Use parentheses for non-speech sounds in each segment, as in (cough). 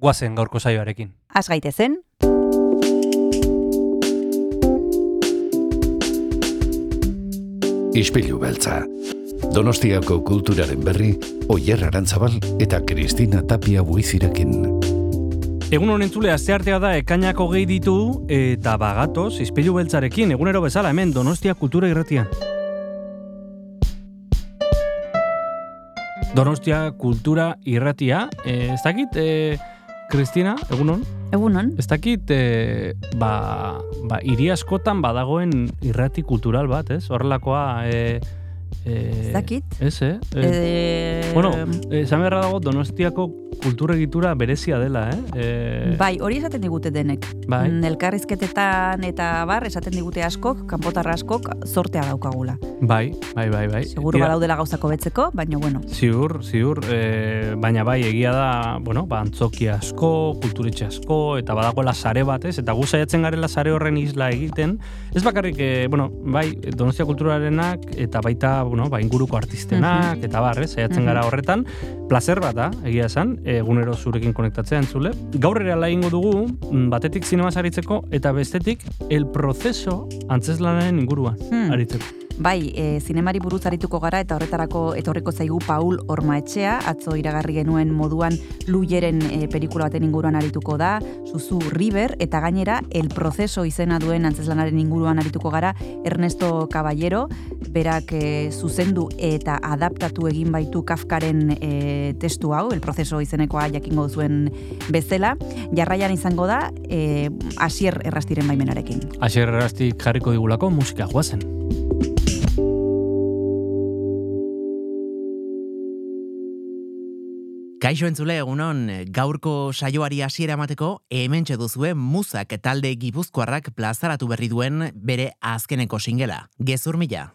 guazen gaurko saioarekin. Az gaitezen, Ispilu beltza. Donostiako kulturaren berri, Oyer Arantzabal eta Kristina Tapia buizirekin. Egun honen zule, asteartea da ekainako gehi ditu eta bagatoz, izpilu beltzarekin, egunero bezala hemen Donostia Kultura Irratian. Donostia Kultura Irratia, e, ez dakit, e, Kristina, egunon? egunon, Ez dakit, e, ba, ba, hiri askotan badagoen irrati kultural bat, ez? Horrelakoa, e, e, ez dakit. Ez, eh? E, Eh, bueno, esan beharra dago Donostiako kultura egitura berezia dela, eh? E, Bai, hori esaten digute denek. Bai. Mm, Elkarrizketetan eta bar, esaten digute askok, kanpotarra askok, zortea daukagula. bai, bai, bai, bai. Seguro Dira- badaudela gauzako betzeko, baina bueno. Ziur, ziur, e, baina bai, egia da, bueno, ba, antzoki asko, kulturetxe asko, eta badagoela sare bat, ez? Eta gu saiatzen garela sare horren isla egiten, ez bakarrik, e, bueno, bai, Donostia kulturarenak, eta baita, bueno, ba, inguruko artistenak, eta bar, ez? Saiatzen Mhm. gara horretan, placer bat da, egia esan, egunero zurekin konektatzea entzule. Gaur ere ala egingo dugu, mm, batetik zinema aritzeko, eta bestetik, el proceso antzeslanaren inguruan Hmm. aritzeko. Bai, e, zinemari buruz arituko gara eta horretarako etorriko zaigu Paul Ormaetxea, atzo iragarri genuen moduan Luyeren e, pelikula baten inguruan arituko da, Suzu River, eta gainera El Proceso izena duen antzeslanaren inguruan arituko gara Ernesto Caballero, berak e, zuzendu eta adaptatu egin baitu Kafkaren e, testu hau, El Proceso izenekoa jakingo zuen bezala, jarraian izango da e, Asier Errastiren baimenarekin. Asier errastik jarriko digulako musika guazen. Kaixo entzule egunon, gaurko saioari hasiera emateko hementxe duzue muzak talde gipuzkoarrak plazaratu berri duen bere azkeneko singela, gezur mila.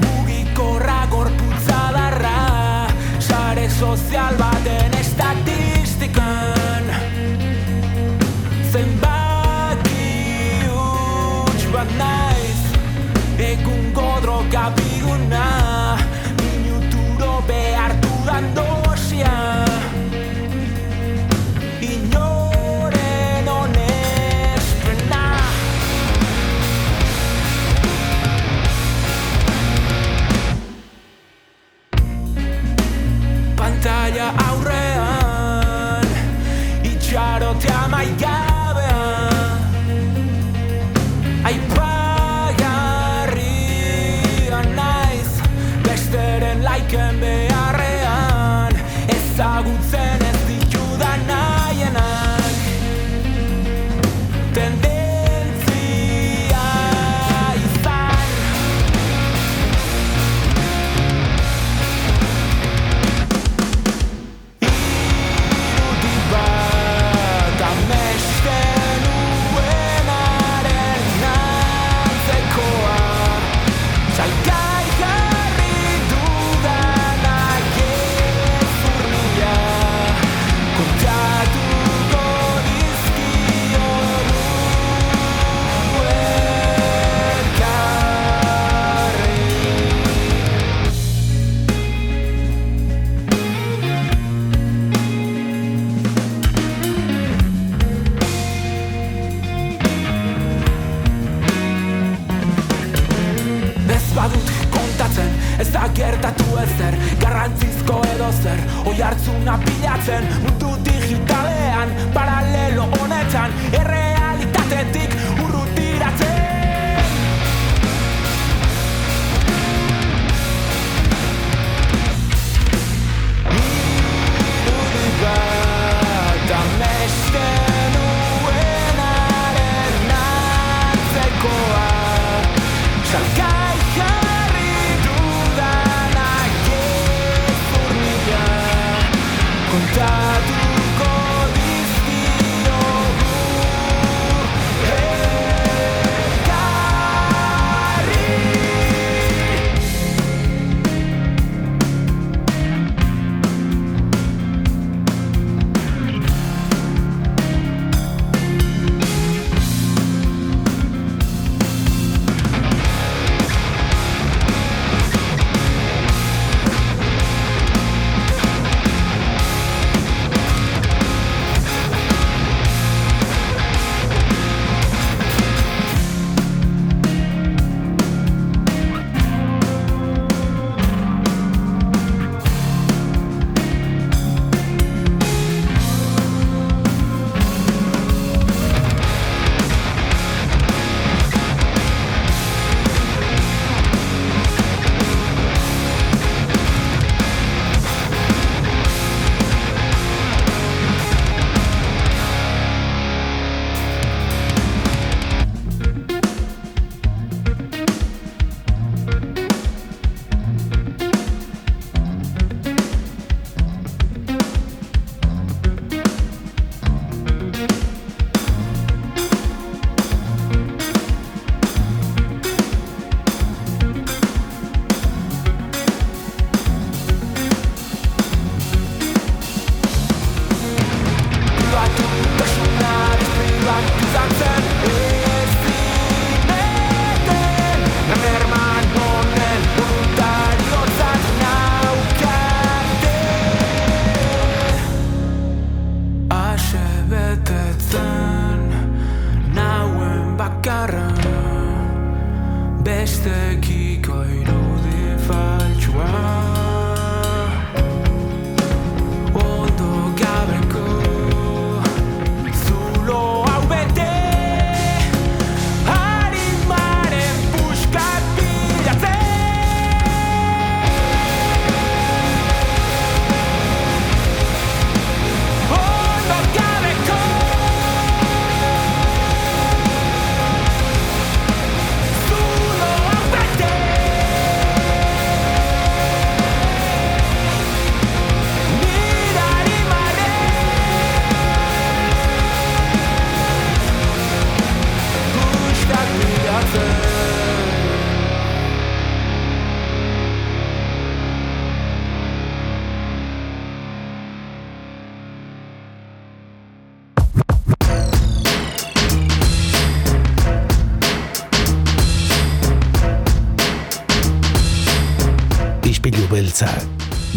Mugikorra gorputza darra Sare sozial baten biguna Minuturo behartu dan dosia. Inoren onespena pantalla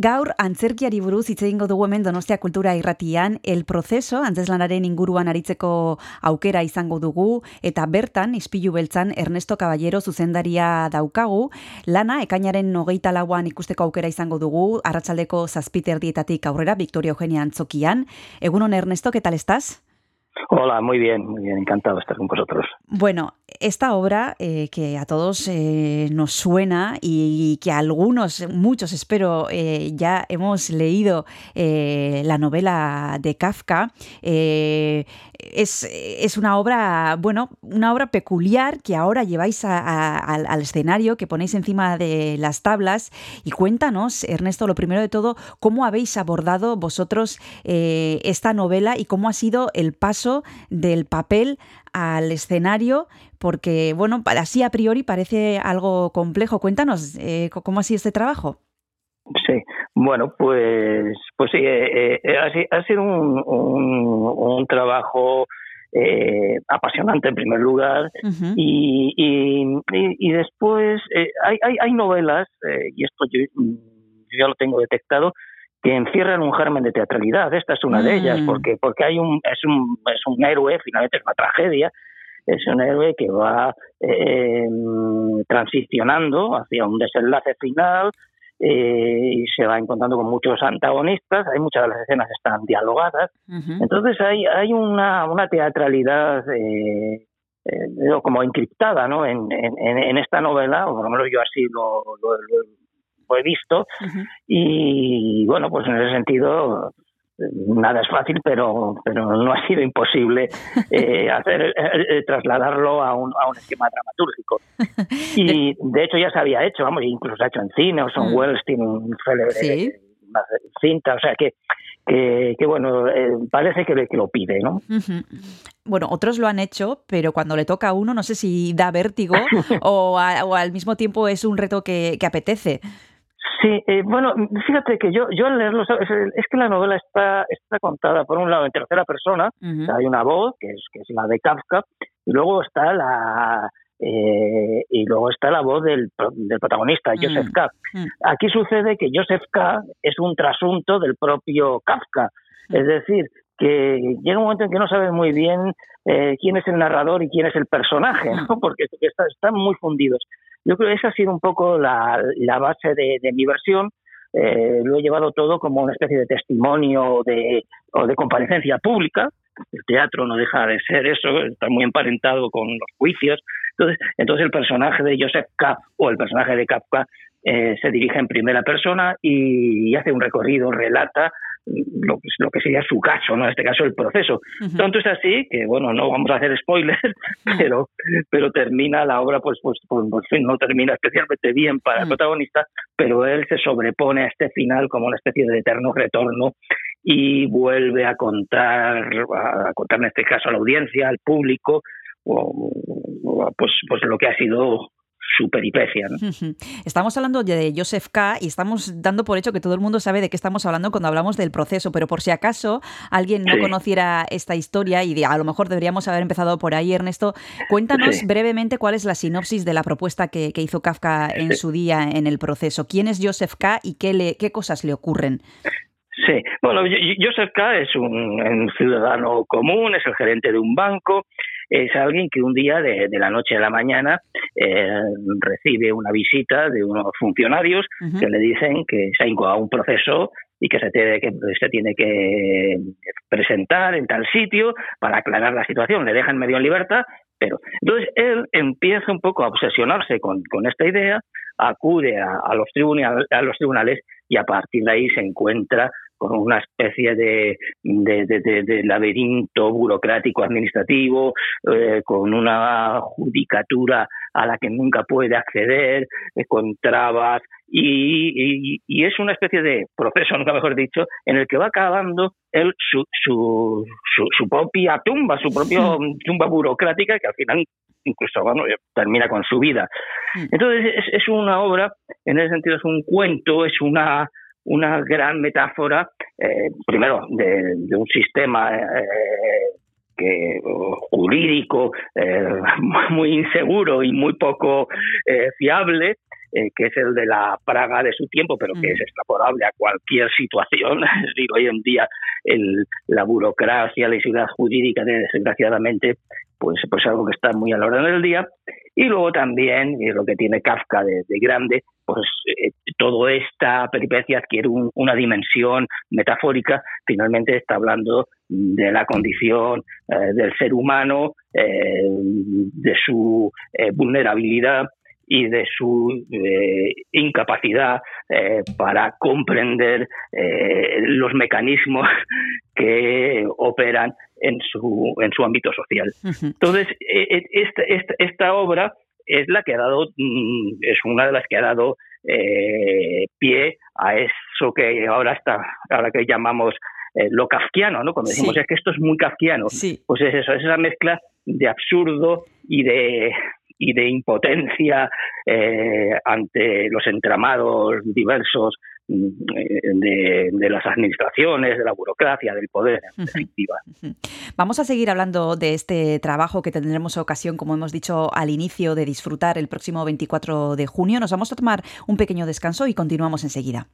Gaur antzerkiari buruz hitz egingo dugu hemen Donostia Kultura Irratian, el proceso antzeslanaren inguruan aritzeko aukera izango dugu eta bertan Ispilu Beltzan Ernesto Caballero zuzendaria daukagu. Lana ekainaren 24an ikusteko aukera izango dugu Arratsaldeko 7 erdietatik aurrera Victoria Eugenia Antzokian. Egunon Ernesto, ¿qué tal estás? Hola, muy bien, muy bien, encantado de estar con vosotros. Bueno, esta obra eh, que a todos eh, nos suena y que algunos, muchos espero, eh, ya hemos leído la novela de Kafka, es, es, una obra, bueno, una obra peculiar que ahora lleváis al escenario, que ponéis encima de las tablas. Y cuéntanos, Ernesto, lo primero de todo, cómo habéis abordado vosotros esta novela y cómo ha sido el paso del papel al escenario, porque, bueno, así a priori parece algo complejo. Cuéntanos, eh, ¿cómo ha sido este trabajo? Sí, bueno, pues, pues sí, eh, eh, ha, sido un, un, trabajo apasionante en primer lugar y, y, después hay, hay, hay, novelas, y esto yo, yo lo tengo detectado, que encierran un germen de teatralidad. Esta es una de ellas, mm. porque, porque hay un, es, un, es un héroe, finalmente es una tragedia, es un héroe que va eh, transicionando hacia un desenlace final eh, y se va encontrando con muchos antagonistas. Hay muchas de las escenas están dialogadas. Entonces hay, hay una, una teatralidad eh, como encriptada ¿no? En, en, en, esta novela, o por lo menos yo así lo, lo, he visto. Y bueno, pues en ese sentido nada es fácil, pero, pero no (laughs) ha sido imposible eh, (laughs) hacer eh, eh, trasladarlo a un, a un esquema dramatúrgico. (laughs) Y de hecho ya se había hecho, vamos, incluso se ha hecho en cine, Orson mm. Welles tiene un célebre cinta, o sea que, que, bueno, parece que, que, lo pide, ¿no? Bueno, otros lo han hecho, pero cuando le toca a uno no sé si da vértigo o, o al mismo tiempo es un reto que, que apetece. Sí, eh, bueno, fíjate que yo, yo al leerlo, es que la novela está, está contada, por un lado, en tercera persona, hay una voz, que es, que es la de Kafka, y luego está la, eh, y luego está la voz del, del protagonista, mm. Joseph K. Mm. Aquí sucede que Joseph K. es un trasunto del propio Kafka, mm. es decir, que llega un momento en que no sabes muy bien eh, quién es el narrador y quién es el personaje, ¿no? porque están muy fundidos. Yo creo que esa ha sido un poco la, base de, mi versión. Eh, lo he llevado todo como una especie de testimonio de, o de comparecencia pública. El teatro no deja de ser eso, está muy emparentado con los juicios. Entonces, entonces el personaje de Joseph K. o el personaje de Kafka eh, se dirige en primera persona y, hace un recorrido, relata lo, lo, que sería su caso, ¿no? En este caso el proceso. Tanto es así que, bueno, no vamos a hacer spoilers, pero, pero termina la obra, pues, pues, pues, pues no termina especialmente bien para el protagonista, pero él se sobrepone a este final como una especie de eterno retorno y vuelve a contar, a contar en este caso a la audiencia, al público, pues, pues lo que ha sido su peripecia. Estamos hablando de Joseph K. y estamos dando por hecho que todo el mundo sabe de qué estamos hablando cuando hablamos del proceso, pero por si acaso alguien no conociera esta historia y a lo mejor deberíamos haber empezado por ahí, Ernesto, cuéntanos brevemente cuál es la sinopsis de la propuesta que, hizo Kafka en su día en el proceso. ¿Quién es Joseph K. y qué, le, qué cosas le ocurren? Sí, bueno, Joseph K. es un ciudadano común, es el gerente de un banco, es alguien que un día de, la noche a la mañana eh, recibe una visita de unos funcionarios que le dicen que se ha incoado un proceso y que se tiene que se tiene que presentar en tal sitio para aclarar la situación. Le dejan medio en libertad, pero entonces él empieza un poco a obsesionarse con, con esta idea, acude a, los a los tribunales y a partir de ahí se encuentra con una especie de, de, laberinto burocrático administrativo, eh, con una judicatura a la que nunca puede acceder, eh, con trabas, y, es una especie de proceso, (laughs) nunca mejor dicho, en el que va acabando él su, su, su, propia tumba, su propia tumba burocrática, que al final incluso bueno, termina con su vida. Entonces es, es una obra, en ese sentido es un cuento, es una una gran metáfora, eh, primero, de, un sistema eh, que, jurídico eh, (laughs) muy inseguro y muy poco fiable, que es el de la Praga de su tiempo, pero que es extrapolable a cualquier (laughs) situación. Es decir, hoy en día el, la burocracia, la inseguridad jurídica, desgraciadamente, pues, pues algo que está muy a la hora del día. Y luego también, y lo que tiene Kafka de grande, pues eh, toda esta peripecia adquiere una dimensión metafórica, finalmente está hablando de la condición eh, del ser humano, eh, de su vulnerabilidad y de su incapacidad para comprender los mecanismos (laughs) que operan en su, en su ámbito social. (laughs) Entonces, esta, esta obra es la que ha dado, mm, es una de las que ha dado eh, pie a eso que ahora está, ahora que llamamos eh, lo kafkiano, ¿no? Cuando decimos es que esto es muy kafkiano, pues es eso, es esa mezcla de absurdo y de y de impotencia eh, ante los entramados diversos de, las administraciones, de la burocracia, del poder, en definitiva. Vamos a seguir hablando de este trabajo que tendremos ocasión, como hemos dicho al inicio, de disfrutar el próximo 24 de junio. Nos vamos a tomar un pequeño descanso y continuamos enseguida.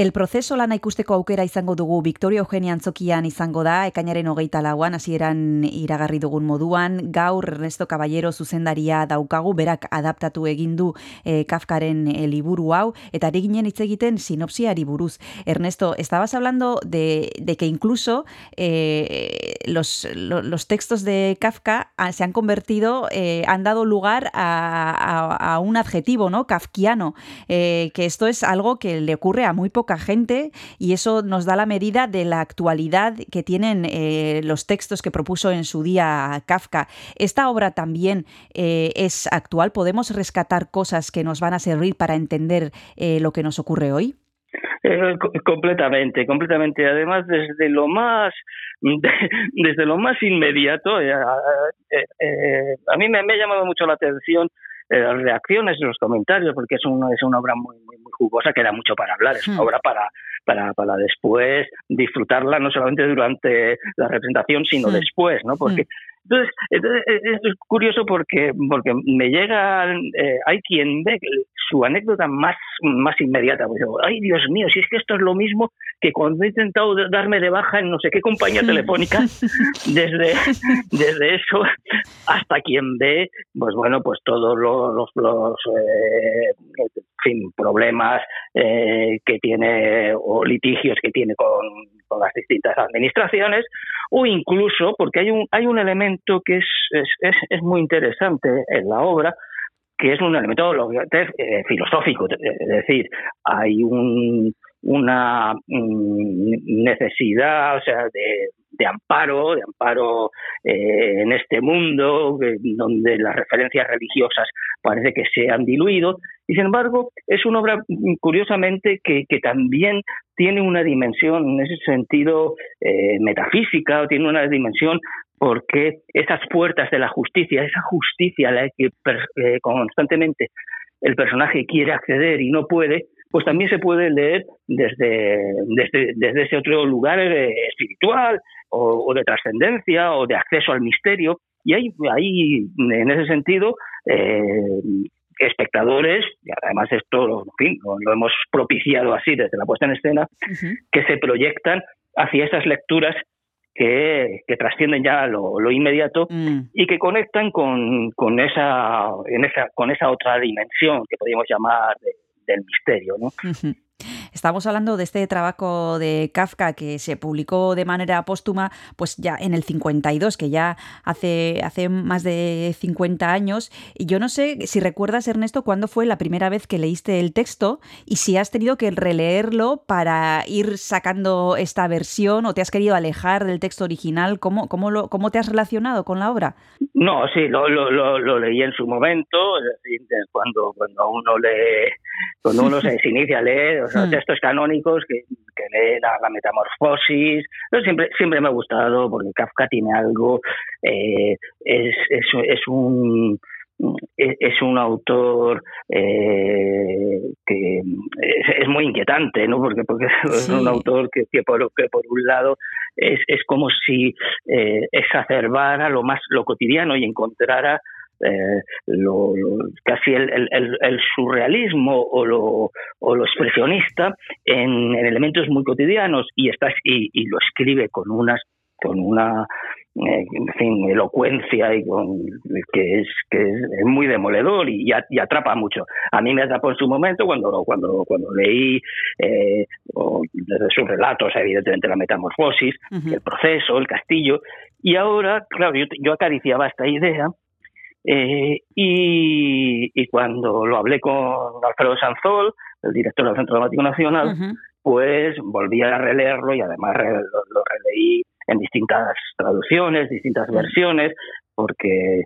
El proceso lana ikusteko aukera izango dugu Victoria Eugenia Antzokian izango da, ekainaren hogeita lauan, hasieran iragarri dugun moduan, gaur Ernesto Caballero zuzendaria daukagu, berak adaptatu egin du e, Kafkaren e, liburu hau, eta ari ginen hitz egiten sinopsiari buruz. Ernesto, estabas hablando de, de que incluso eh, los, lo, los textos de Kafka se han convertido, eh, han dado lugar a, a, a, un adjetivo, ¿no? Kafkiano, eh, que esto es algo que le ocurre a muy poca gente y eso nos da la medida de la actualidad que tienen eh, los textos que propuso en su día Kafka. Esta obra también eh, es actual. ¿Podemos rescatar cosas que nos van a servir para entender eh, lo que nos ocurre hoy? Completamente, completamente. Además, desde lo más, de, desde lo más inmediato, a mí me, ha llamado mucho la atención las reacciones, los comentarios, porque es una, es una obra muy jugosa que da mucho para hablar. Es una obra para, para, para después disfrutarla, no solamente durante la representación, sino mm. después, ¿no? Porque entonces, entonces, es curioso porque porque me llega, eh, hay quien ve su anécdota más, más inmediata. Pues ay, Dios mío, si es que esto es lo mismo que cuando he intentado darme de baja en no sé qué compañía telefónica, (laughs) desde, desde eso hasta quien ve, pues bueno, pues todos los, los, los eh, problemas eh, que tiene o litigios que tiene con, con las distintas administraciones, o incluso porque hay un, hay un elemento que es, es, es, muy interesante en la obra, que es un elemento eh, filosófico, es decir, hay un, una mm, necesidad, o sea, de, de amparo, de amparo eh, en este mundo donde las referencias religiosas parece que se han diluido. Y sin embargo es una obra mm, curiosamente que, que también tiene una dimensión en ese sentido eh, metafísica o tiene una dimensión porque esas puertas de la justicia, esa justicia a la que eh, constantemente el personaje quiere acceder y no puede, pues también se puede leer desde, desde, desde ese otro lugar eh, espiritual o, o de trascendencia o de acceso al misterio. Y hay, hay en ese sentido, eh, espectadores, y además esto lo, en fin, lo, lo, hemos propiciado así desde la puesta en escena, uh -huh. que se proyectan hacia esas lecturas que, que trascienden ya lo, lo inmediato mm. y que conectan con, con, esa, en esa, con esa otra dimensión que podríamos llamar de, del misterio. ¿no? Uh -huh. Estamos hablando de este trabajo de Kafka que se publicó de manera póstuma pues ya en el 52, que ya hace, hace más de 50 años. Y yo no sé si recuerdas, Ernesto, cuándo fue la primera vez que leíste el texto y si has tenido que releerlo para ir sacando esta versión o te has querido alejar del texto original. ¿Cómo, cómo, lo, cómo te has relacionado con la obra? No, sí, lo, lo, lo, lo leí en su momento, es decir, cuando, cuando uno lee, cuando uno (laughs) se, se inicia a leer, o sea, mm. Textos canónicos que, que lee la, la metamorfosis. Pero siempre, siempre me ha gustado porque Kafka tiene algo, eh, es, es, es un es un autor eh, que es, es, muy inquietante, ¿no? Porque, porque sí. es un autor que, que, por, que por un lado es, es como si eh, exacerbara lo más lo cotidiano y encontrara eh, lo, lo, casi el, el, el, surrealismo o lo, o lo expresionista en, en, elementos muy cotidianos y, está, y, y lo escribe con unas con una eh, en fin, elocuencia y con, que, es, que es muy demoledor y, y, atrapa mucho. A mí me atrapó en su momento cuando, cuando, cuando leí eh, desde sus relatos, evidentemente la metamorfosis, uh -huh. el proceso, el castillo, y ahora, claro, yo, yo acariciaba esta idea eh, y, y, cuando lo hablé con Alfredo Sanzol, el director del Centro Dramático Nacional, uh -huh. pues volví a releerlo y además lo, lo releí en distintas traducciones, distintas uh -huh. versiones, porque,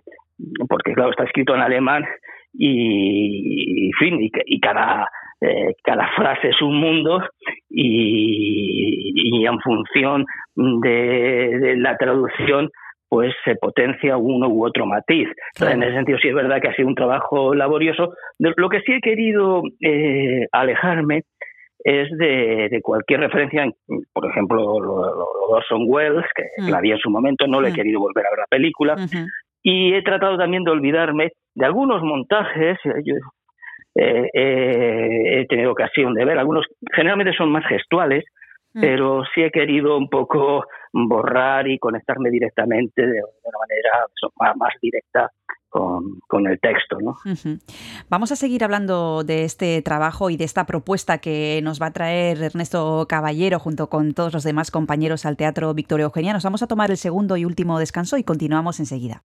porque claro, está escrito en alemán y, y fin, y, y cada, eh, cada frase es un mundo y, y en función de, de la traducción pues se potencia uno u otro matiz. En ese sentido sí es verdad que ha sido un trabajo laborioso. De lo que sí he querido eh, alejarme es de, de, cualquier referencia, por ejemplo, lo, lo, Orson Welles, que mm. la vi en su momento, no le he mm. querido volver a ver la película, uh -huh. y he tratado también de olvidarme de algunos montajes, yo he tenido ocasión de ver. Algunos generalmente son más gestuales, mm. pero sí he querido un poco borrar y conectarme directamente de una manera más directa con, el texto. ¿no? Vamos a seguir hablando de este trabajo y de esta propuesta que nos va a traer Ernesto Caballero junto con todos los demás compañeros al Teatro Victoria Eugenia. Nos vamos a tomar el segundo y último descanso y continuamos enseguida.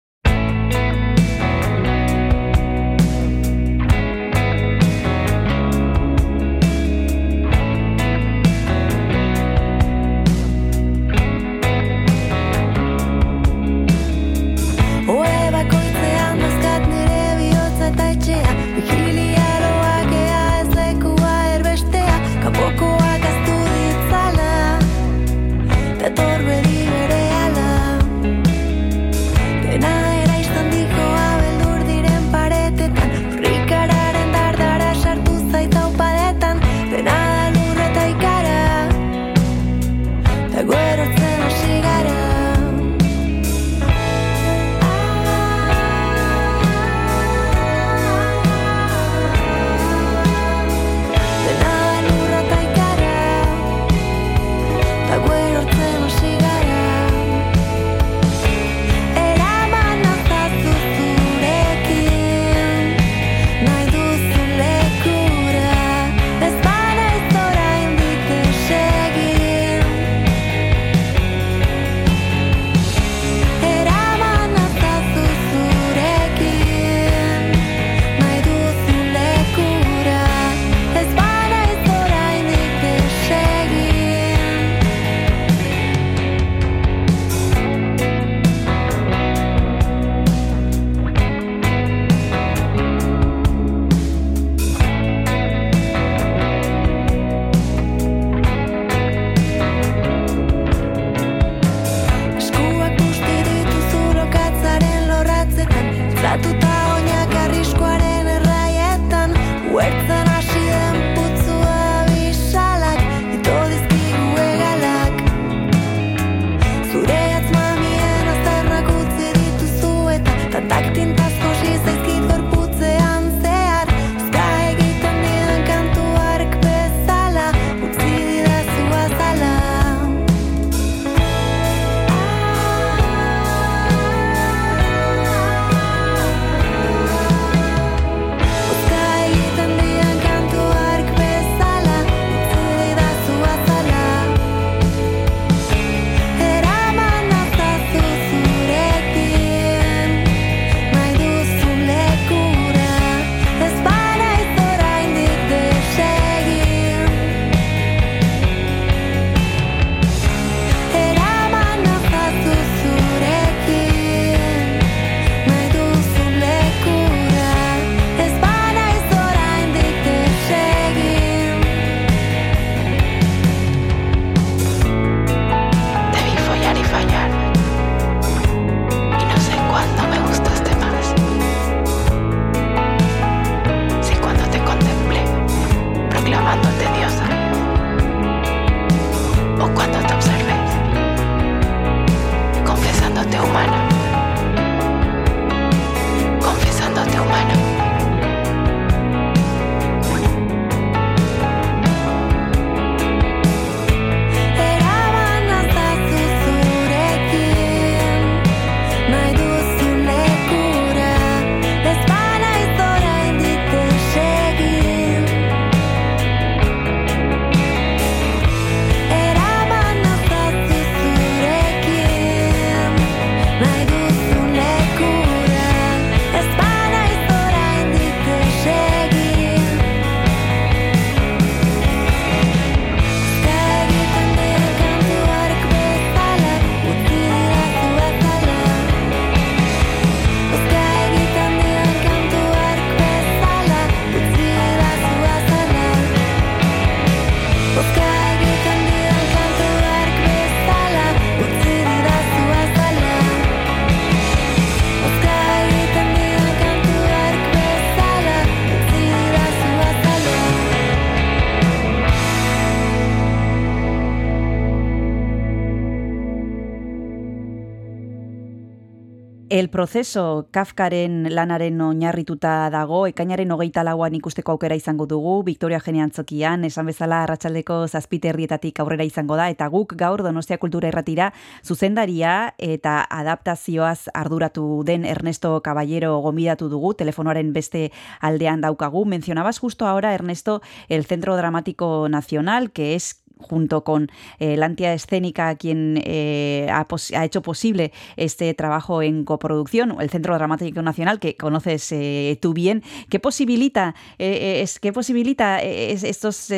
El proceso Kafkaren lanaren oinarrituta dago, ekainaren hogeita lauan ikusteko aukera izango dugu, Victoria Geneantzokian, esan bezala arratsaldeko zazpiterrietatik aurrera izango da, eta guk gaur Donostia Kultura Erratira zuzendaria eta adaptazioaz arduratu den Ernesto Caballero gomidatu dugu, telefonoaren beste aldean daukagu. Mencionabas justo ahora, Ernesto, el Centro Dramático Nacional, que es junto con eh, la Antia Escénica, quien eh, ha, hecho posible este trabajo en coproducción, el Centro Dramático Nacional, que conoces eh, tú bien. ¿Qué posibilita, eh, es, qué posibilita es, estos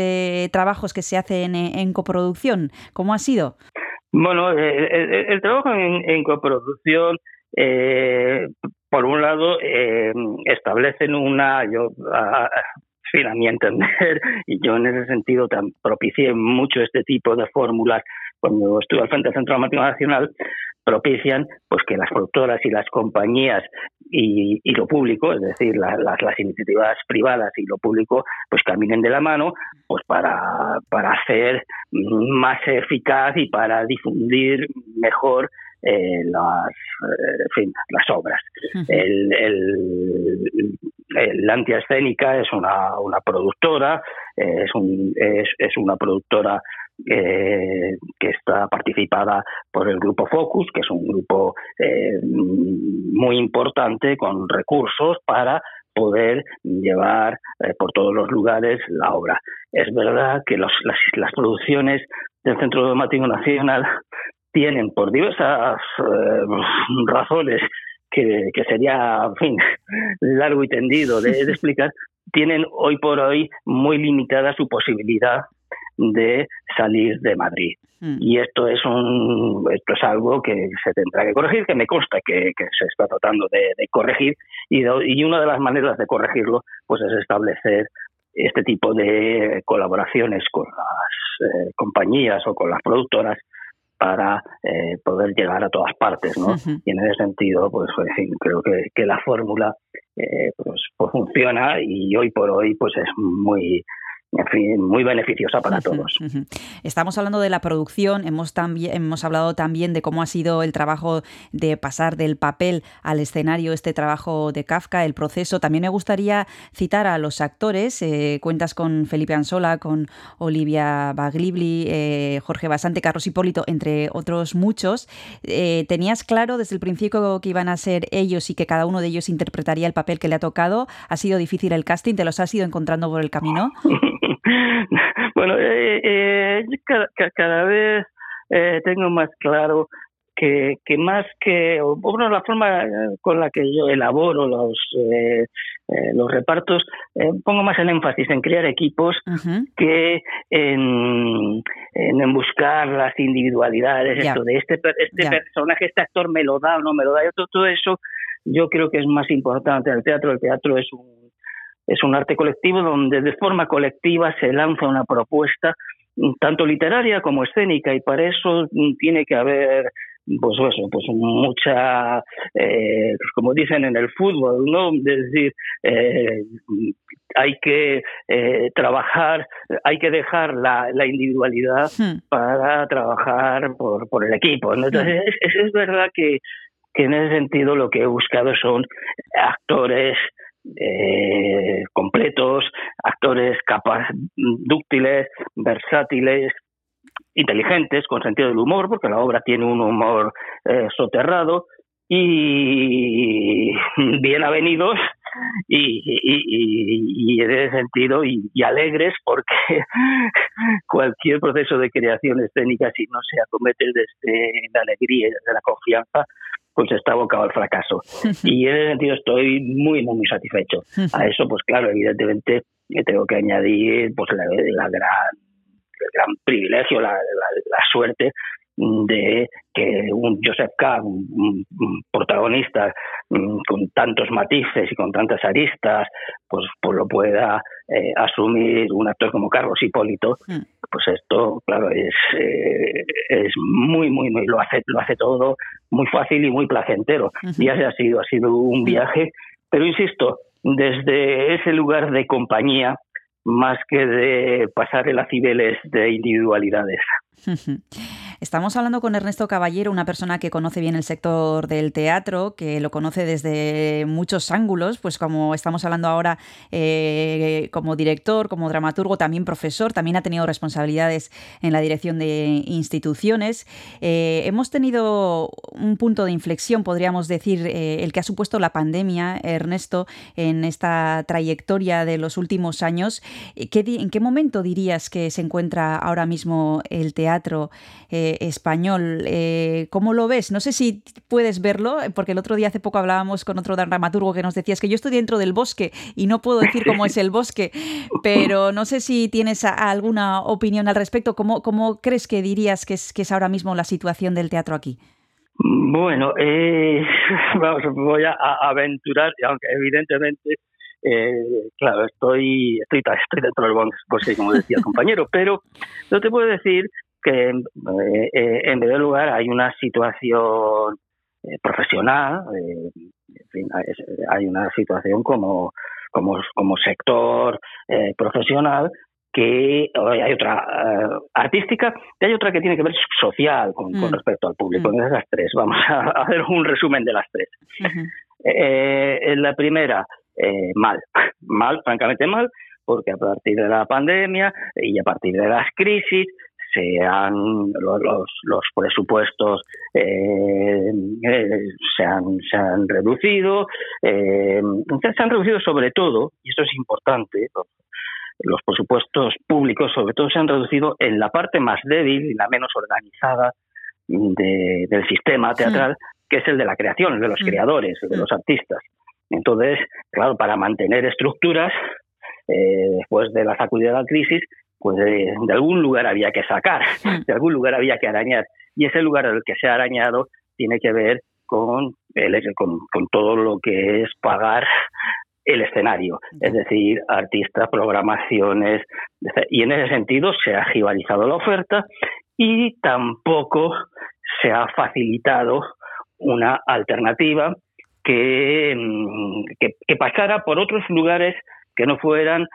trabajos que se hacen en, coproducción? ¿Cómo ha sido? Bueno, el, trabajo en, coproducción por un lado, eh, establecen una, yo a, fin, a mi entender, y yo en ese sentido tan propicié mucho este tipo de fórmulas cuando estuve al frente del Centro Dramático Nacional, propician pues que las productoras y las compañías y, y lo público, es decir, la, las, las iniciativas privadas y lo público, pues caminen de la mano pues para, para hacer más eficaz y para difundir mejor eh, las, eh, en fin, las obras. Uh -huh. el, el, el, Antia Escénica es una, una productora, eh, es, un, es, es, una productora eh, que está participada por el grupo Focus, que es un grupo eh, muy importante con recursos para poder llevar eh, por todos los lugares la obra. Es verdad que las, las producciones del Centro Dramático Nacional tienen por diversas eh, razones que, que, sería, en fin, (laughs) largo y tendido de, de, explicar, tienen hoy por hoy muy limitada su posibilidad de salir de Madrid. Mm. Y esto es un esto es algo que se tendrá que corregir, que me consta que, que se está tratando de, de corregir, y, de, y una de las maneras de corregirlo pues es establecer este tipo de colaboraciones con las eh, compañías o con las productoras para eh, poder llegar a todas partes, ¿no? Uh -huh. Y en ese sentido, pues, en fin, creo que, que la fórmula eh, pues, pues, funciona y hoy por hoy pues es muy en fin, muy beneficiosa para todos. Estamos hablando de la producción, hemos, también, hemos hablado también de cómo ha sido el trabajo de pasar del papel al escenario, este trabajo de Kafka, el proceso. También me gustaría citar a los actores, eh, cuentas con Felipe Ansola, con Olivia Baglibli, eh, Jorge Basante, Carlos Hipólito, entre otros muchos. Eh, ¿Tenías claro desde el principio que iban a ser ellos y que cada uno de ellos interpretaría el papel que le ha tocado? ¿Ha sido difícil el casting? ¿Te los has ido encontrando por el camino? (laughs) (laughs) bueno, eh, eh, cada, cada, vez eh, tengo más claro que, que más que, bueno, la forma con la que yo elaboro los, eh, eh, los repartos, eh, pongo más el énfasis en crear equipos uh -huh. que en, en, en, buscar las individualidades, yeah. esto de este, este yeah. personaje, este actor me lo da o no me lo da, todo, todo eso yo creo que es más importante el teatro. El teatro es un es un arte colectivo donde de forma colectiva se lanza una propuesta tanto literaria como escénica y para eso tiene que haber pues eso, pues mucha, eh, como dicen en el fútbol, ¿no? Es decir, eh, hay que eh, trabajar, hay que dejar la, la individualidad para trabajar por, por el equipo. ¿no? Entonces, es, es verdad que, que en ese sentido lo que he buscado son actores eh, completos, actores capaz, dúctiles, versátiles, inteligentes, con sentido del humor, porque la obra tiene un humor eh, soterrado, y (laughs) bien avenidos y, y, en ese sentido y, y, alegres porque (laughs) cualquier proceso de creación escénica si no se acomete desde la alegría y desde la confianza pues está abocado al fracaso. (laughs) Y en ese sentido estoy muy, muy, muy satisfecho. (laughs) A eso, pues claro, evidentemente tengo que añadir pues la, la gran, el gran privilegio, la, la, la suerte de que un Joseph K., un, protagonista um, con tantos matices y con tantas aristas, pues, pues lo pueda eh, asumir un actor como Carlos Hipólito, mm. pues esto, claro, es, eh, es muy, muy, muy, lo hace, lo hace todo muy fácil y muy placentero. Uh -huh. Y así ha sido, ha sido un viaje, pero insisto, desde ese lugar de compañía, más que de pasar en las cibeles de individualidades. Estamos hablando con Ernesto Caballero, una persona que conoce bien el sector del teatro, que lo conoce desde muchos ángulos, pues como estamos hablando ahora eh, como director, como dramaturgo, también profesor, también ha tenido responsabilidades en la dirección de instituciones. Eh, hemos tenido un punto de inflexión, podríamos decir, eh, el que ha supuesto la pandemia, Ernesto, en esta trayectoria de los últimos años. ¿En qué momento dirías que se encuentra ahora mismo el teatro español? ¿Cómo lo ves? No sé si puedes verlo, porque el otro día hace poco hablábamos con otro dramaturgo que nos decía es que yo estoy dentro del bosque y no puedo decir cómo es el bosque, pero no sé si tienes alguna opinión al respecto. ¿Cómo, crees que dirías que es, ahora mismo la situación del teatro aquí? Bueno, eh, (laughs) vamos, voy a, aventurar, aunque evidentemente, eh, claro, estoy, estoy, estoy dentro del bosque, como decía el compañero, pero no te puedo decir que eh, en primer lugar hay una situación profesional, hay una situación como, como, como sector profesional que hay otra eh, artística y hay otra que tiene que ver social con, mm. respecto al público. Mm. Esas tres, vamos a, hacer un resumen de las tres. Eh, la primera, eh, mal, mal, francamente mal, porque a partir de la pandemia y a partir de las crisis se han los, los, presupuestos se, han, se han reducido se han reducido sobre todo y eso es importante los presupuestos públicos sobre todo se han reducido en la parte más débil y la menos organizada del sistema teatral, que es el de la creación, el de los creadores, el de los artistas. Entonces, claro, para mantener estructuras, eh, después de la sacudida de la crisis, pues de, algún lugar había que sacar, de algún lugar había que arañar. Y ese lugar al que se ha arañado tiene que ver con, el, con, con todo lo que es pagar el escenario, es decir, artistas, programaciones, y en ese sentido se ha jibalizado la oferta y tampoco se ha facilitado una alternativa que, mm, que, pasara por otros lugares que no fueran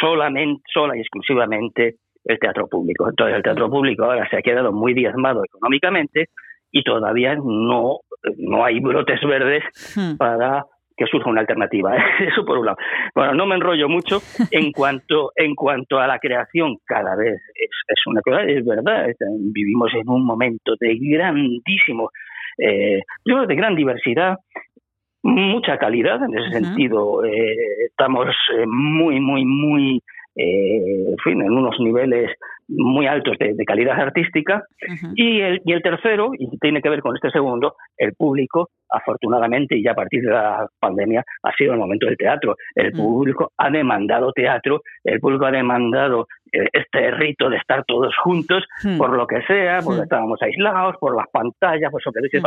solamente, sola y exclusivamente el teatro público. Entonces el teatro público ahora se ha quedado muy diezmado económicamente y todavía no, no hay brotes verdes hmm. para que surja una alternativa. (laughs) Eso por un lado. Bueno, no me enrollo mucho. En (laughs) cuanto, en cuanto a la creación, cada vez es, es una cosa, es verdad, vivimos en un momento de grandísimo, eh, de gran diversidad, mucha calidad en ese sentido. Eh, estamos eh, muy, muy, muy eh, en, fin, en unos niveles muy altos de, calidad artística. y, el, y el tercero, y tiene que ver con este segundo, el público, afortunadamente, y ya a partir de la pandemia, ha sido el momento del teatro. El público ha demandado teatro, el público ha demandado eh, este rito de estar todos juntos, por lo que sea, porque estábamos aislados, por las pantallas, por que dice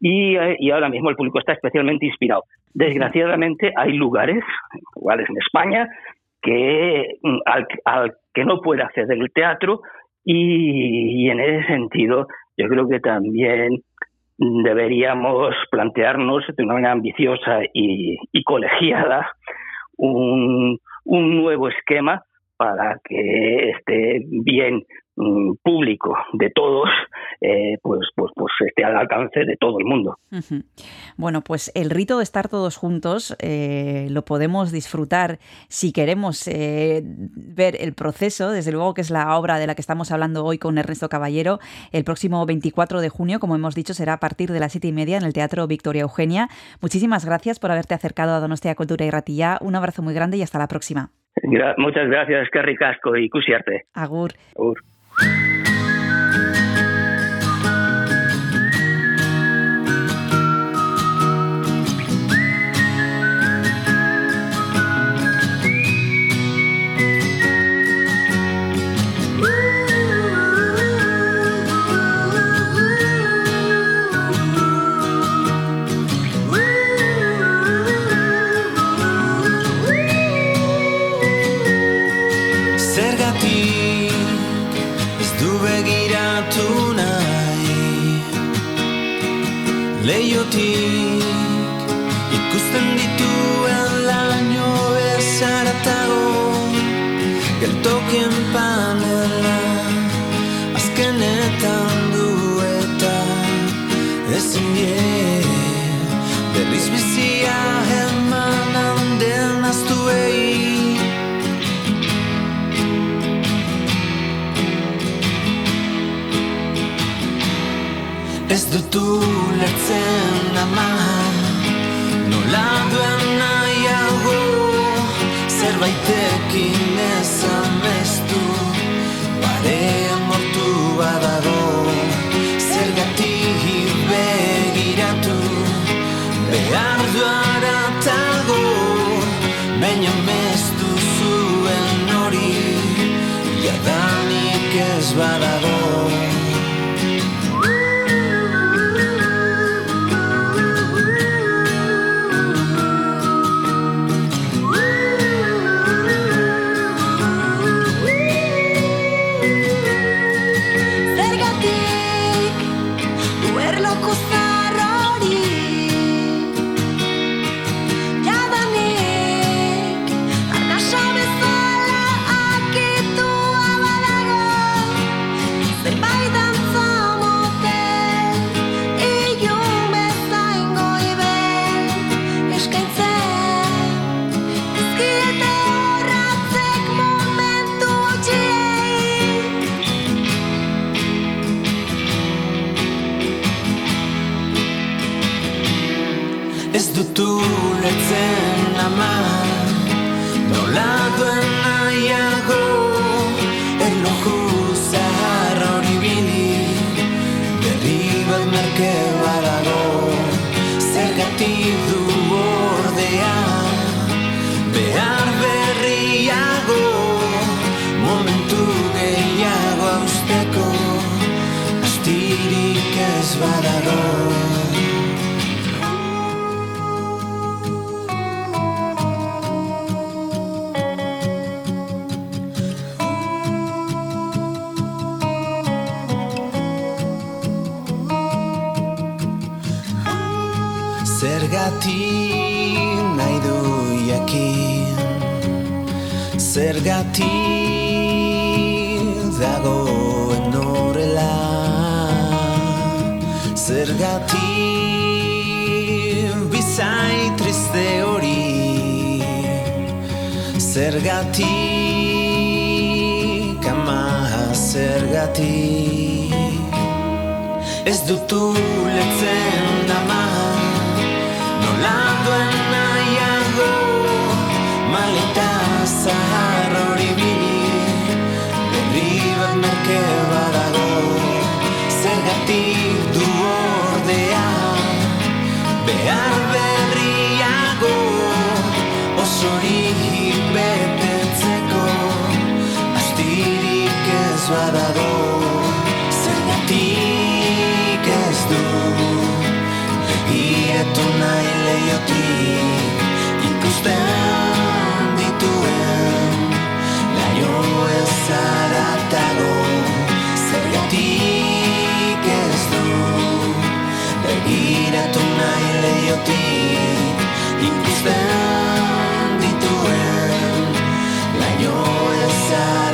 y, eh, y ahora mismo el público está especialmente inspirado. Desgraciadamente hay lugares, lugares en España, que mm, al, que no puede acceder el teatro y, en ese sentido yo creo que también deberíamos plantearnos de una manera ambiciosa y, colegiada un, nuevo esquema para que esté bien público de todos, eh, pues, pues, pues esté al alcance de todo el mundo. Bueno, pues el rito de estar todos juntos eh, lo podemos disfrutar si queremos eh, ver el proceso, desde luego que es la obra de la que estamos hablando hoy con Ernesto Caballero. El próximo 24 de junio, como hemos dicho, será a partir de las siete y media en el Teatro Victoria Eugenia. Muchísimas gracias por haberte acercado a Donostia Cultura y Ratilla. Un abrazo muy grande y hasta la próxima. Muchas gracias, qué ricasco y cusiarte. Agur. Agur. Astirik ez badago Zergatik ez du. Begiratu nahi leiotik Ikusten dituen Laio ez zaratago Zergatik ez du. Begiratu nahi leiotik Ikusten dituen Laio ez zaratago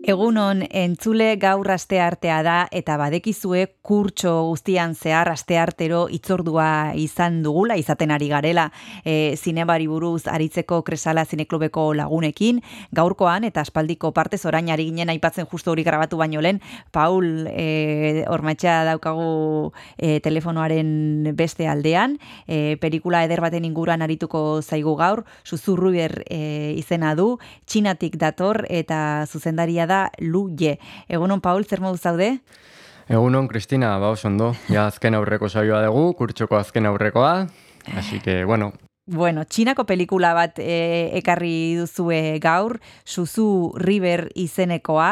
Egunon entzule gaur aste artea da eta badekizue kurtso guztian zehar aste artero itzordua izan dugula izaten ari garela e, zinebari buruz aritzeko kresala zineklubeko lagunekin. Gaurkoan eta aspaldiko partez orain ari ginen aipatzen justu hori grabatu baino lehen Paul e, ormatxa daukagu e, telefonoaren beste aldean. E, pelikula eder baten inguruan arituko zaigu gaur. Susurruber e, izena du. Txinatik dator eta zuzendaria da Lu Ye. Egunon Paul, zer modu zaude? Egunon, Kristina, ba oso ondo. Ja azken aurreko saioa dugu, kurtsoko azken aurrekoa. Así que, bueno, Bueno, Txinako pelikula bat e, ekarri duzue gaur, Suzu River izenekoa,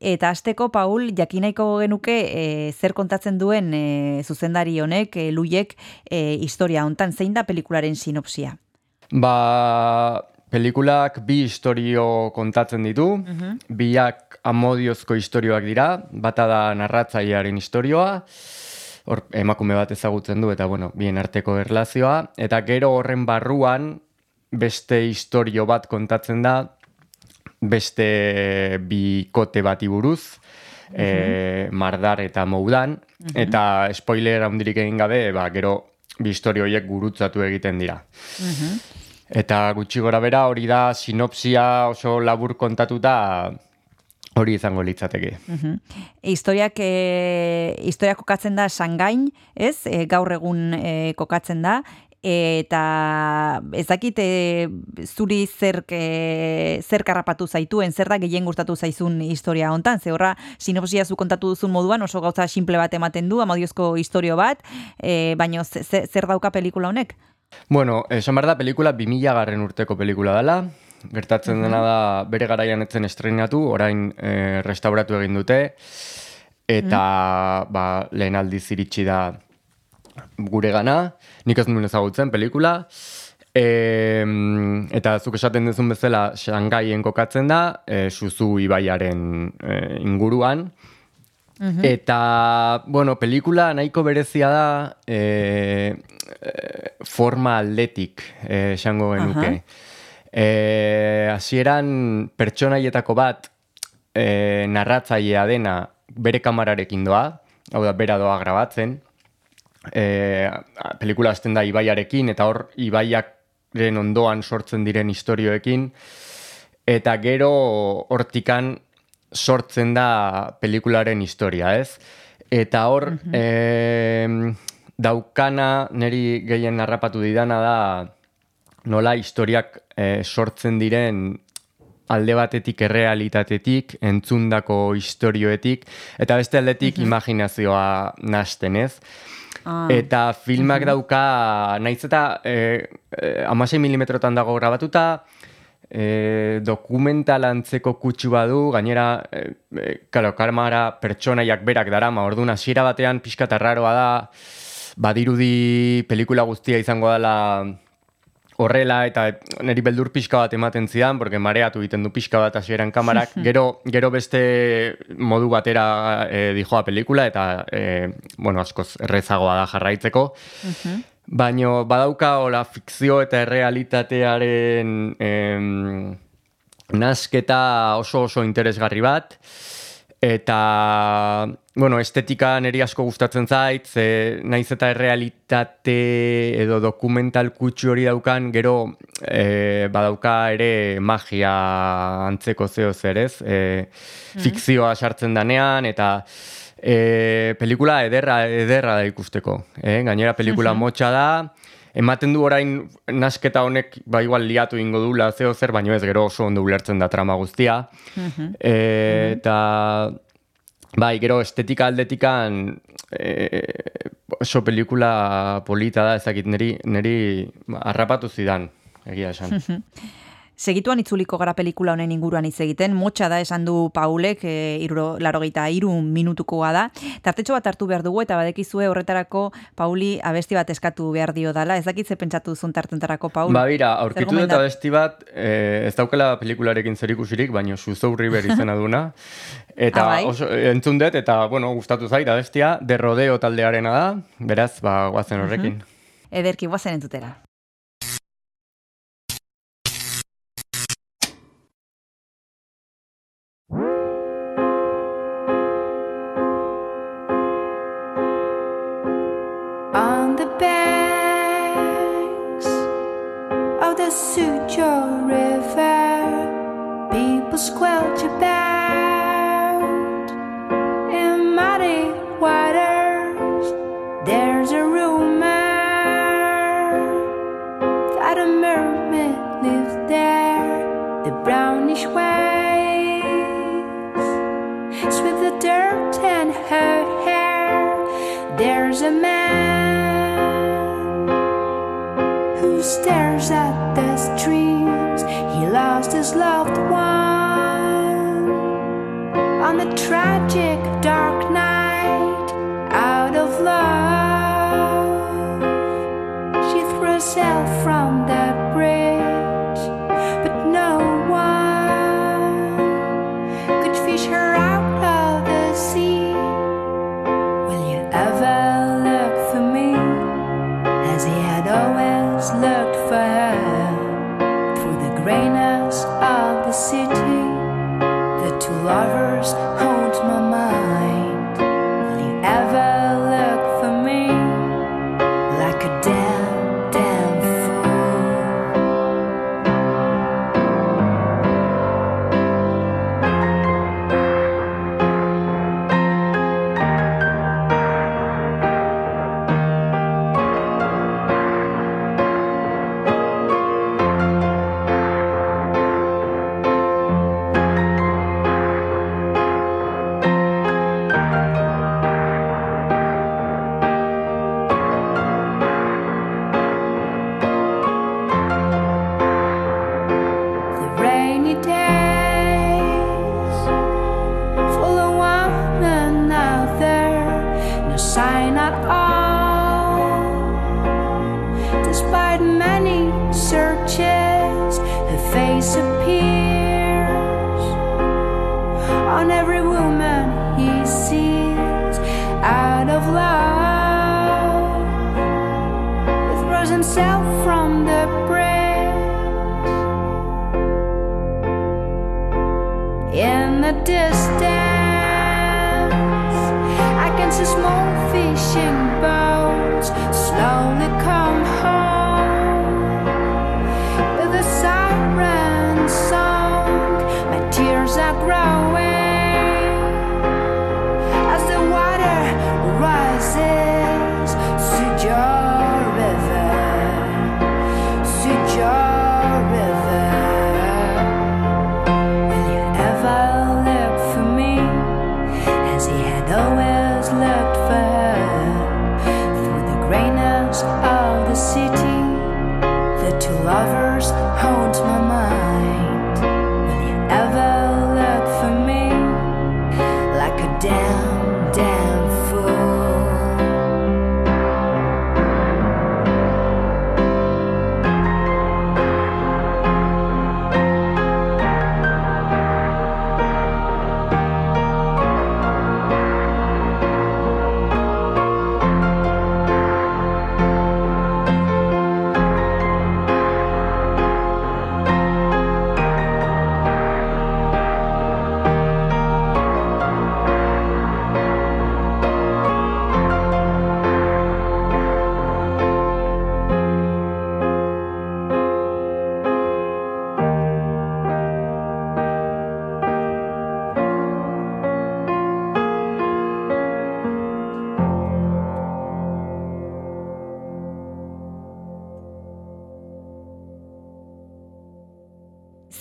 eta asteko Paul jakinaiko genuke e, zer kontatzen duen e, zuzendari honek, e, luiek e, historia hontan zein da pelikularen sinopsia. Ba, pelikulak bi historio kontatzen ditu, biak amodiozko historioak dira, bata da narratzailearen historioa, hor emakume bat ezagutzen du eta bueno, bien arteko erlazioa, eta gero horren barruan beste historio bat kontatzen da, beste bikote bati buruz, e, Mardar eta Moudan, eta spoiler handirik egin gabe, ba, gero bi historio horiek gurutzatu egiten dira. Eta gutxi gora bera hori da sinopsia oso labur kontatuta hori izango litzateke. Mhm. Historiak, e, historiak kokatzen da Sangain, ez? E, gaur egun e, kokatzen da, eta ez dakit e, zuri zer, e, zer karrapatu zaituen, zer da gehien gustatu zaizun historia hontan, ze horra sinopsia zu kontatu duzun moduan oso gauza simple bat ematen du, amodiozko historio bat, e, baino ze- ze- zer dauka pelikula honek? Bueno, esan behar da pelikula 2000 garren urteko pelikula dela, gertatzen dena da bere garaian etzen estrenatu, orain e, restauratu egin dute, eta ba, lehen aldiz iritsi da gure gana, nik ez nuen ezagutzen pelikula, e, eta zuk esaten duzun bezala Shangaien kokatzen da, e, Suzu ibaiaren e, inguruan, Eta, bueno, pelikula nahiko berezia da e, forma aldetik, eh, esango genuke. E, hasieran pertsonaietako bat e, narratzailea dena bere kamararekin doa, hau da, bera doa grabatzen, e, pelikula hasten da ibaiarekin, eta hor ibaiaren ondoan sortzen diren istorioekin, eta gero hortikan sortzen da pelikularen historia, ez? Eta hor, em, daukana niri gehien narrapatu didana da nola historiak eh, sortzen diren alde batetik errealitatetik, entzundako istorioetik, eta beste aldetik imaginazioa nasten, ez? Ah. Eta filmak dauka, naiz eta eh, eh, amasei milimetrotan dago grabatuta, e, dokumental antzeko kutsu badu, gainera, e, e, karo, kamara pertsonaiak berak darama, orduan hasiera batean pixka eta raroa da, badirudi pelikula guztia izango dela horrela eta niri beldur pixka bat ematen zidan, porque mareatu egiten du pixka bat hasieran kamarak, (laughs) gero, gero beste modu batera e, dijoa pelikula eta, e, bueno, askoz errezagoa da jarraitzeko. Baino badauka hola fikzio eta errealitatearen em, nasketa oso oso interesgarri bat. Eta, bueno, estetika niri asko gustatzen zait, ze naiz eta errealitate edo dokumental kutsu hori daukan, gero e, badauka ere magia antzeko zeo zer, ez? E, Fikzioa sartzen danean, eta e, pelikula ederra, ederra da ikusteko. Eh? Gainera pelikula motxa da, ematen du orain nasketa honek ba igual liatu ingo dula zeo zer, baino ez gero oso ondo ulertzen da trama guztia. E, eta bai, gero estetika aldetikan e, oso pelikula polita da, ezakit neri, neri ba, harrapatu zidan, egia esan. Segituan itzuliko gara pelikula honen inguruan hitz egiten, motxa da esan du Paulek, e, iruro, larogeita iru minutukoa da. Tartetxo bat hartu behar dugu eta badekizue horretarako Pauli abesti bat eskatu behar dio dala. Ez dakit ze pentsatu duzun tartentarako, Paul? Ba, bira, aurkitu dut abesti bat, eh, ez daukela pelikularekin zerikusirik, baino Suzou River izena duna. Eta Ah, bai? oso, entzun dut, eta, bueno, gustatu zait, abestia, de rodeo taldearena da, beraz, ba, guazen horrekin. Ederki, guazen entzutera. There's a man who stares at the streams. He lost his loved one on the tragic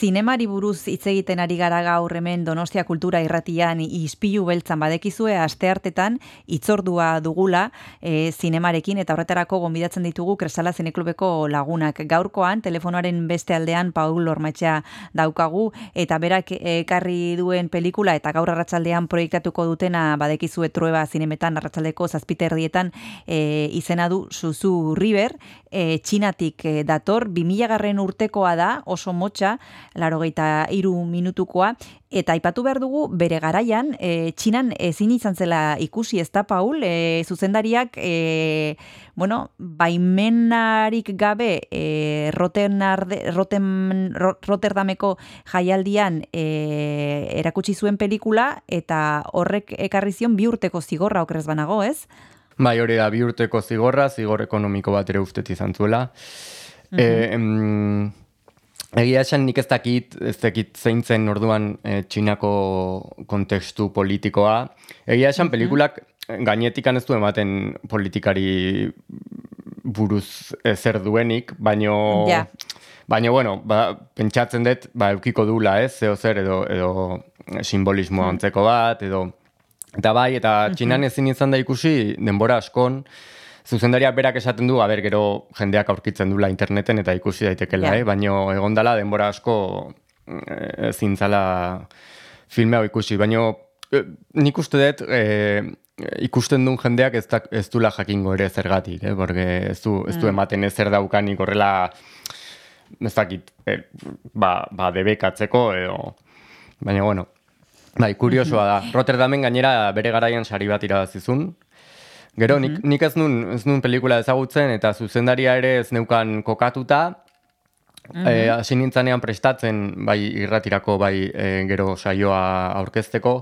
Zinemari buruz hitz egiten ari gara gaur hemen Donostia Kultura Irratian ispilu beltzan badekizue asteartetan hitzordua dugula e, zinemarekin eta horretarako gonbidatzen ditugu Kresala Zineklubeko lagunak. Gaurkoan telefonoaren beste aldean Paul Ormatxa daukagu eta berak ekarri duen pelikula eta gaur arratsaldean proiektatuko dutena badekizue trueba zinemetan arratsaldeko zazpiterdietan e, izena du Suzu River, e, txinatik e, dator, 2000 garren urtekoa da, oso motxa, larogeita iru minutukoa, eta aipatu behar dugu bere garaian, e, txinan ezin izan zela ikusi ez da, Paul, e, zuzendariak, e, bueno, baimenarik gabe e, Rotternarde, Rotten, Ro- Rotterdameko jaialdian e, erakutsi zuen pelikula, eta horrek ekarri zion bi urteko zigorra okrez banago, ez? Bai, hori da, bi urteko zigorra, zigor ekonomiko bat ere ustet izan zuela. Eh, em, egia esan nik ez dakit, ez dakit zein zen orduan eh, txinako kontekstu politikoa. Egia esan pelikulak gainetikan ez du ematen politikari buruz eh, zer duenik, baino... Ja. Baina, bueno, ba, pentsatzen dut, ba, eukiko dula, ez, zeo zer, edo, edo simbolismoa antzeko bat, edo... Eta bai, eta txinan ezin izan da ikusi denbora askon, zuzendariak berak esaten du, aber gero jendeak aurkitzen dula interneten eta ikusi daitekela, Ja. eh? baino egon dala denbora asko eh, zintzala filme hau ikusi, baino eh, nik uste dut eh, ikusten duen jendeak ez, da, ez dula jakingo ere zergatik, eh? Porque ez du, ez du ematen ezer daukanik horrela ez dakit, eh, ba, ba debekatzeko edo, baina bueno, bai, kuriosoa da. Rotterdamen gainera bere garaian sari bat irabazizun, Gero, nik, nik ez nun, ez nun pelikula ezagutzen eta zuzendaria ere ez neukan kokatuta, Eh, hasi nintzanean prestatzen bai irratirako bai eh, gero saioa aurkezteko.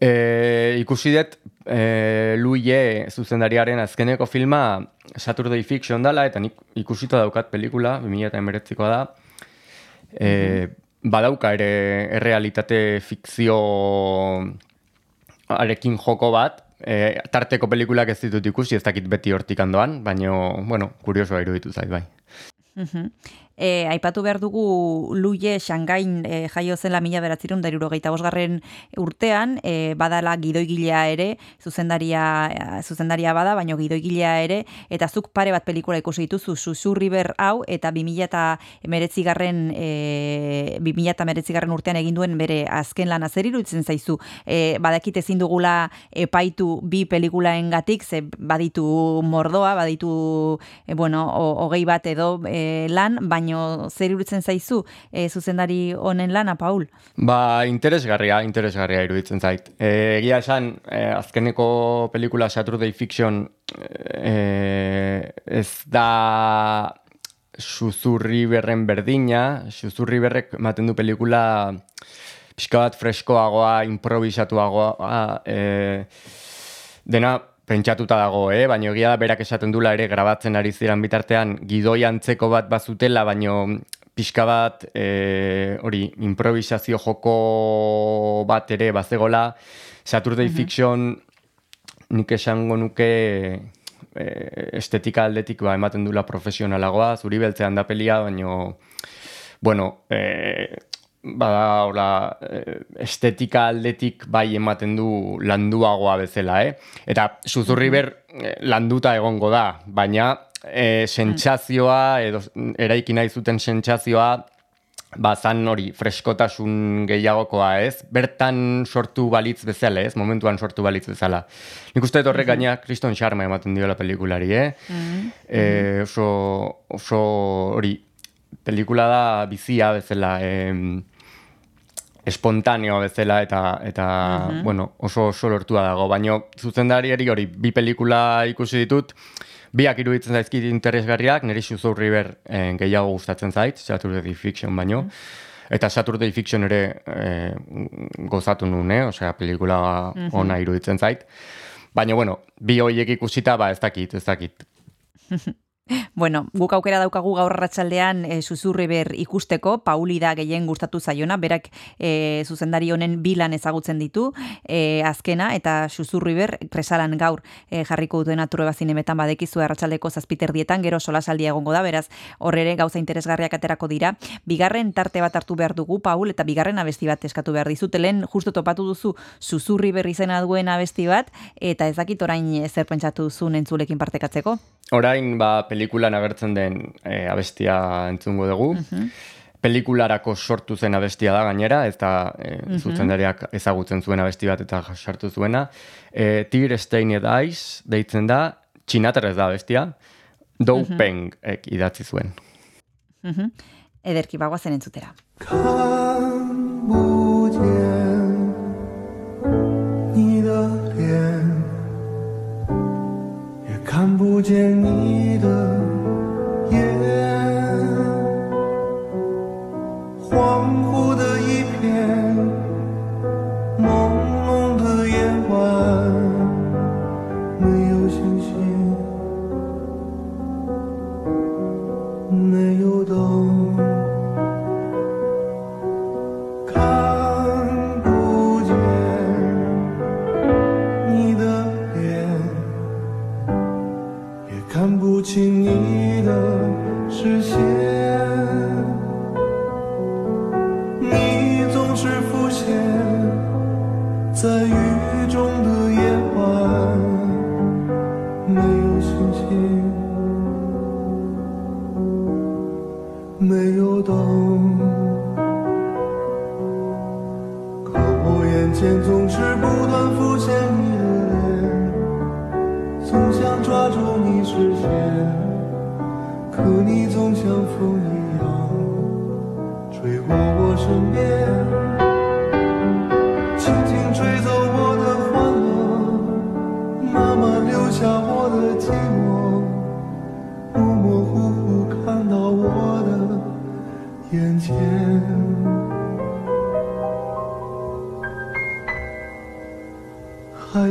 Eh, ikusi dut eh, Luie zuzendariaren azkeneko filma Saturday Fiction dala eta nik ikusita daukat pelikula 2019koa da. Eh, badauka ere errealitate fikzio arekin joko bat, e, tarteko pelikulak ez ditut ikusi, ez dakit beti hortik handoan, baina, bueno, kuriosoa iruditu zait, bai. Mhm. E, aipatu behar dugu Luie Shangain e, jaio zela mila beratzerun da irurogeita bosgarren urtean, e, badala gidoigilea ere, zuzendaria, eh, zuzendaria bada, baino gidoigilea ere, eta zuk pare bat pelikula ikusi dituzu, Susu hau, eta 2000 eta meretzigarren, e, 2000 eta meretzigarren urtean egin duen bere azken lana. Zer iruditzen zaizu, e, badakit ezin dugula epaitu bi pelikulaen gatik, ze baditu mordoa, baditu, e, bueno, ho- hogei bat edo e, lan, baino zer iruditzen zaizu e, zuzendari honen lana, Paul? Ba, interesgarria, interesgarria iruditzen zait. E, egia esan, e, azkeneko pelikula Saturday Fiction e, ez da Xuzurri berren berdina, Xuzurri berrek ematen du pelikula pixka bat freskoagoa, improvisatuagoa, e, dena pentsatuta dago, eh? baina egia da berak esaten dula ere grabatzen ari ziren bitartean gidoi antzeko bat bazutela, baino pixka bat e, hori improvisazio joko bat ere bazegola, Saturday Fiction nik esango nuke e, estetika aldetik ba, ematen dula profesionalagoa, zuri beltzean da pelia, baino bueno, e, bada hola, eh, estetika aldetik bai ematen du landuagoa bezala, eh? Eta Suzurri ber eh, landuta egongo da, baina eh, sentsazioa edo eraiki nahi zuten sentsazioa ba zan hori freskotasun gehiagokoa, ez? Bertan sortu balitz bezala, ez? Momentuan sortu balitz bezala. Nik uste horrek gaina Kriston Sharma ematen diola pelikulari, eh? Eh, oso, oso hori, pelikula da bizia bezala, em, espontaneo bezala eta eta bueno, oso oso lortua dago, baino zuzendariari hori bi pelikula ikusi ditut, biak iruditzen zaizkit interesgarriak, niri Suzu River eh, gehiago gustatzen zait, Saturday Fiction baino. Eta Saturday Fiction ere eh, gozatu nun, eh? Osea, pelikula ona iruditzen zait. Baina, bueno, bi hoiek ikusita, ba, ez dakit, ez dakit. (laughs) (laughs) Bueno, guk aukera daukagu gaur arratsaldean e, Susurri ber ikusteko, Pauli da gehien gustatu zaiona, berak e, zuzendari honen bilan ezagutzen ditu, e, azkena, eta Susurri ber kresalan gaur e, jarriko duten aturre bazinemetan badekizu arratsaldeko zazpiterdietan, gero solasaldia egongo da, beraz, horrere gauza interesgarriak aterako dira. Bigarren tarte bat hartu behar dugu, Paul, eta bigarren abesti bat eskatu behar dizutelen, justo topatu duzu Susurri ber izena duen abesti bat, eta ez orain zer pentsatu zuen entzulekin partekatzeko. Orain, ba, pelikulan agertzen den eh, abestia entzungo dugu. Pelikularako sortu zen abestia da gainera, eta eh, zuzendariak ezagutzen zuen abesti bat eta sartu zuena. Eh, Tigre Stained Eyes deitzen da, txinaterrez da abestia, Dou Peng ek idatzi zuen. Mhm. Ederki bagoazen entzutera. 看看不见你的眼，恍惚的一片，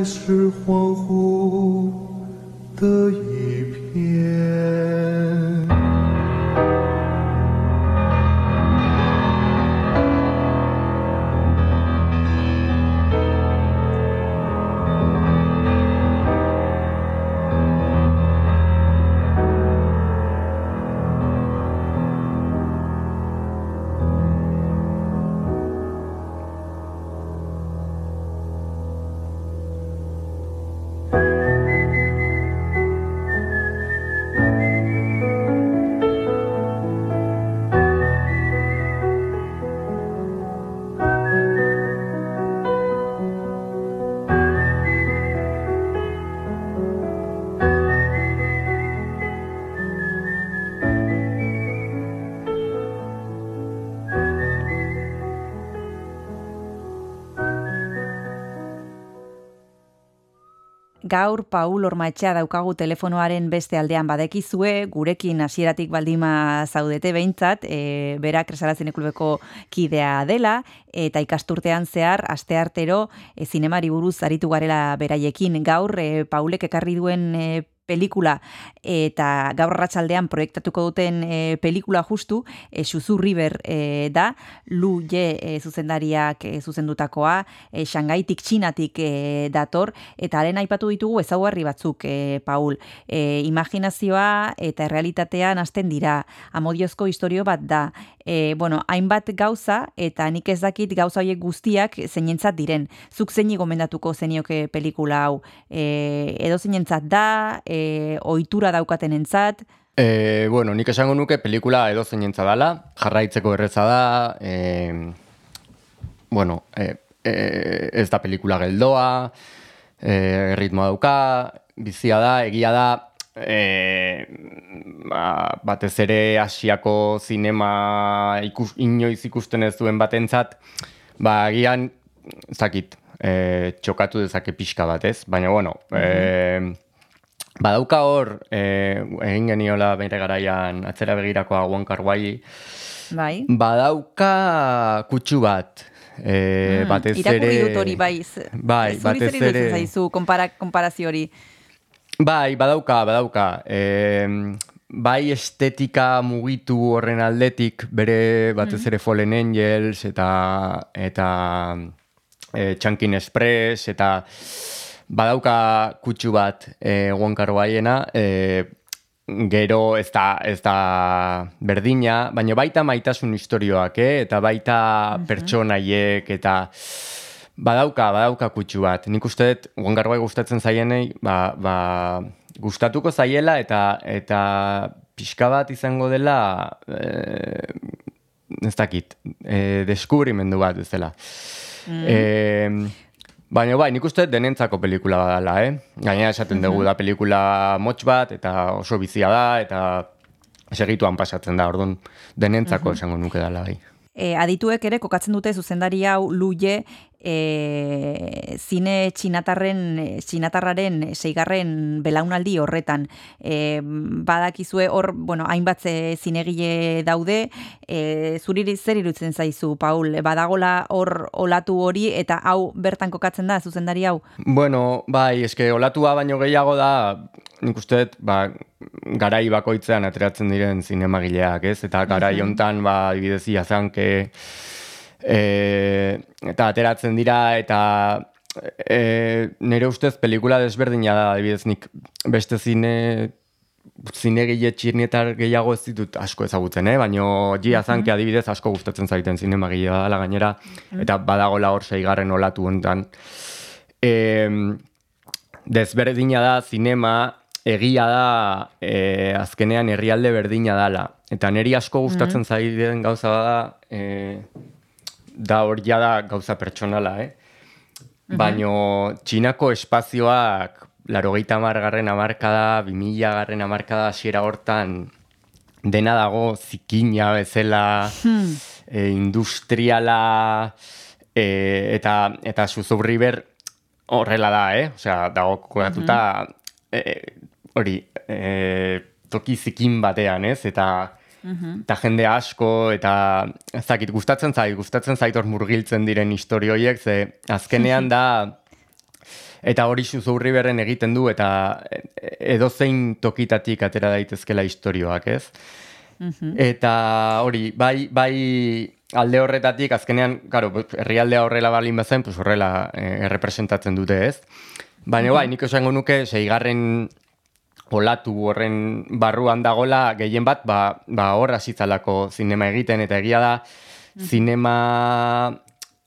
是恍惚的 gaur Paul Ormaetxea daukagu telefonoaren beste aldean. Badekizue, gurekin hasieratik baldima zaudete behintzat, e, berak resalatzen klubeko kidea dela, eta ikasturtean zehar, asteartero, e, zinemari buruz aritu garela beraiekin. Gaur, e, Paulek ekarri duen e, pelikula eta gaur arratsaldean proiektatuko duten e, pelikula justu e, Xuzu River e, da. Lu Ye e, zuzendariak e, zuzendutakoa e, Shangaitik Txinatik e, dator. Eta haren aipatu ditugu ezaugarri batzuk e, Paul. E, imaginazioa eta realitatean hasten dira. Amodiozko historio bat da. E, bueno, hainbat gauza eta nik ez dakit gauza horiek guztiak zeinentzat diren. Zuk zeini gomendatuko zenioke pelikula hau? E, edo zeinentzat da, e, ohitura daukaten entzat? E, bueno, nik esango nuke pelikula edo zeinentzat dala, jarraitzeko erreza da, e, bueno, e, e, ez da pelikula geldoa, e, ritmoa dauka, bizia da, egia da, e, ba, batez ere asiako zinema ikus, inoiz ikusten ez duen batentzat, ba, agian, zakit, e, txokatu dezake pixka bat, ez? Baina, bueno, e, badauka hor, e, egin geniola bere garaian atzera begirakoa Juan bai. badauka kutsu bat, E, mm, batez ere... dut hori, bai. Bai, batez ere... zaizu, kompara, komparazio hori. Bai, badauka, badauka. E, bai estetika mugitu horren aldetik, bere batez mm. ere Fallen Angels eta eta e, Chunkin Express eta badauka kutsu bat e, guankaro baiena, e, gero ez da, ez da berdina, baina baita maitasun historioak, eh? eta baita mm pertsonaiek, eta Badauka, badauka kutsu bat. Nik uste dut, guangarbai gustatzen zaienei, ba, ba, gustatuko zaiela eta eta pixka bat izango dela e, ez dakit, e, deskubrimendu bat ez dela. Mm. E, baina bai, nik uste denentzako pelikula badala, eh? Gainera esaten dugu mm-hmm. da pelikula motx bat eta oso bizia da eta segituan pasatzen da, orduan denentzako mm esango nuke dela bai. E, adituek ere kokatzen dute zuzendari hau luie e, zine txinatarren, txinatarraren seigarren belaunaldi horretan. E, badakizue hor, bueno, hainbat zinegile daude, e, zuri zer irutzen zaizu, Paul? Badagola hor olatu hori eta hau bertan kokatzen da, zuzendari hau? Bueno, bai, eske olatua baino gehiago da, nik uste, ba, garai bakoitzean ateratzen diren zinemagileak, ez? Eta garai hontan, ba, ibidez, iazanke, e, eta ateratzen dira, eta e, nire ustez pelikula desberdina da, adibidez, nik beste zine zinegile txirnietar gehiago ez ditut asko ezagutzen, eh? baina jiazanke adibidez asko gustatzen zaiten zinemagilea da gainera, eta badagola hor seigarren olatu hontan. E, desberdina da zinema egia da e, azkenean herrialde berdina dala. eta neri asko gustatzen mm zaiden gauza bada, e, da hor da gauza pertsonala, eh? Mm Baino txinako espazioak laro gehieta margarren amarkada, bimila garren amarkada hasiera hortan dena dago zikina bezala, hmm. e, industriala, e, eta, eta Suzu River horrela da, eh? Osea, dago kokatuta, mm hori, e, toki zikin batean, ez? Eta, eta jende asko, eta ez gustatzen zait, gustatzen zait hor murgiltzen diren historioiek, ze azkenean da, eta hori zuzurri berren egiten du, eta edozein tokitatik atera daitezkela historioak, ez? Eta hori, bai, bai alde horretatik, azkenean, karo, herrialdea horrela balin bezen, pues horrela eh, errepresentatzen dute, ez? Baina bai, nik esango nuke, seigarren olatu horren barruan dagola gehien bat, ba, ba hor hasitzalako zinema egiten, eta egia da, zinema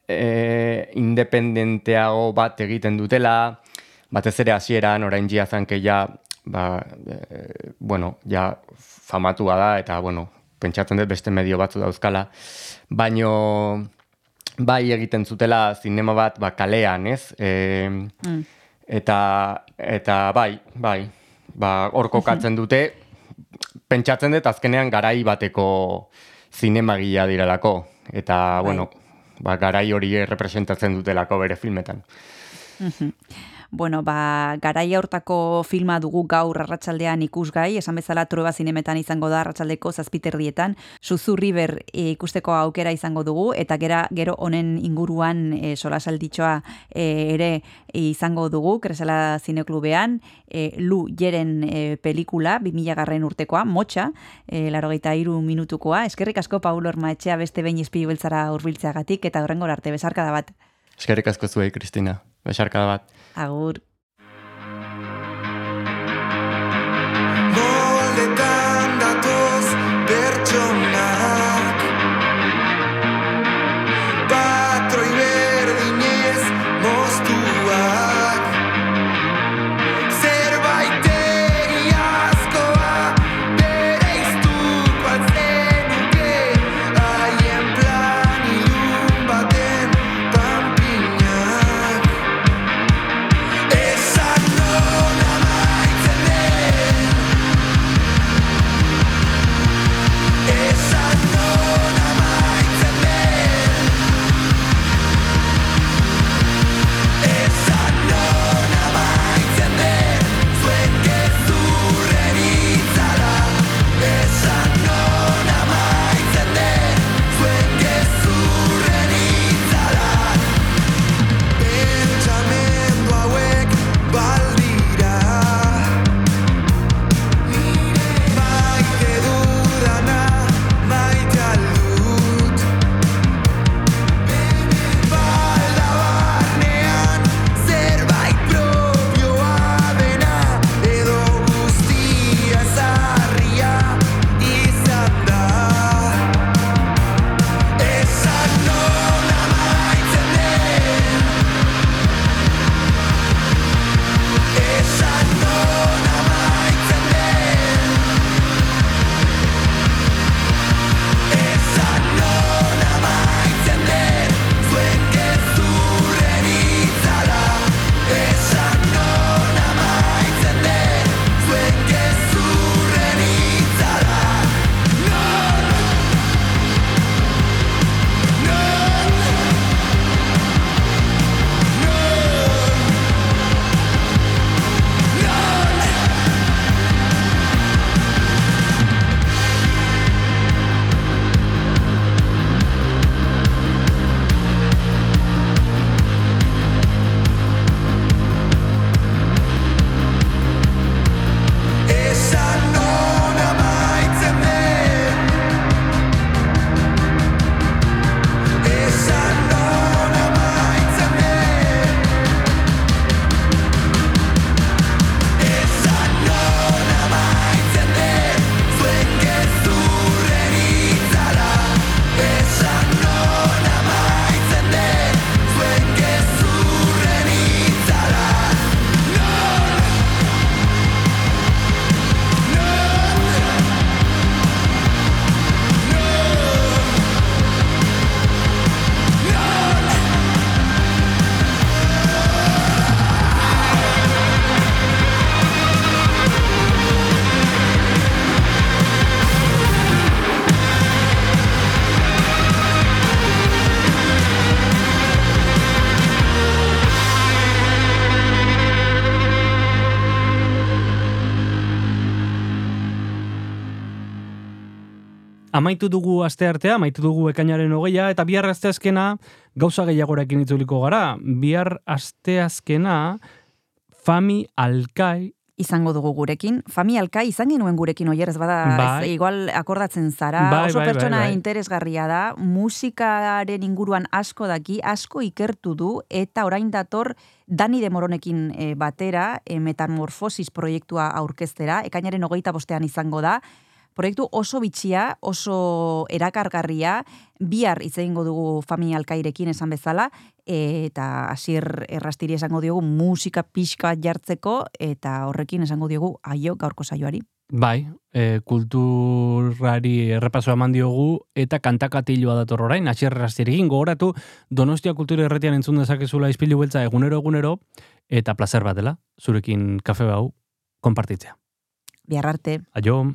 e, independenteago bat egiten dutela, batez ere hasieran orain jia zanke ja, ba, e, bueno, ja famatua da, eta, bueno, pentsatzen dut beste medio batzu dauzkala, baino bai egiten zutela zinema bat ba, kalean, ez? E, mm. Eta, eta bai, bai, ba, hor kokatzen dute, pentsatzen dut azkenean garai bateko zinemagia direlako. Eta, bai. bueno, ba, garai hori representatzen dutelako bere filmetan bueno, ba, garaia hortako filma dugu gaur arratsaldean ikusgai, esan bezala trueba zinemetan izango da arratsaldeko zazpiterdietan, Suzu River e, ikusteko aukera izango dugu, eta gera, gero honen inguruan e, solasalditxoa e, ere izango dugu, kresala zineklubean, e, Lu Jeren e, pelikula, 2000 garren urtekoa, motxa, e, laro iru minutukoa, eskerrik asko Paul Ormaetxea beste behin izpilu beltzara urbiltzeagatik, eta horrengor arte, besarka da bat. Eskerrik asko zuei, Kristina. Besarka da bat. Agur. Amaitu dugu aste artea, amaitu dugu ekainaren hogeia, eta bihar aste azkena gauza gehiagorekin itzuliko gara. Bihar aste azkena Fami Alkai izango dugu gurekin. Fami alka izan genuen gurekin oier, ez bada, Bai. ez, igual akordatzen zara, Bai, oso bai, bai, pertsona bai. interesgarria da, musikaren inguruan asko daki, asko ikertu du, eta orain dator Dani Demoronekin e, batera, e, metamorfosis proiektua aurkeztera, ekainaren hogeita bostean izango da, Proiektu oso bitxia, oso erakargarria, bihar hitz egingo dugu Fami Alkairekin esan bezala, eta hasier errastiri esango diogu musika pixka bat jartzeko, eta horrekin esango diogu aio gaurko saioari. Bai, e, kulturari errepasoa eman diogu eta kantakatiloa dator orain, hasier errastirekin gogoratu Donostia Kultura Erretian entzun dezakezula izpilu beltza egunero egunero eta placer bat dela, zurekin kafe bau konpartitzea. Bihar arte. Aio.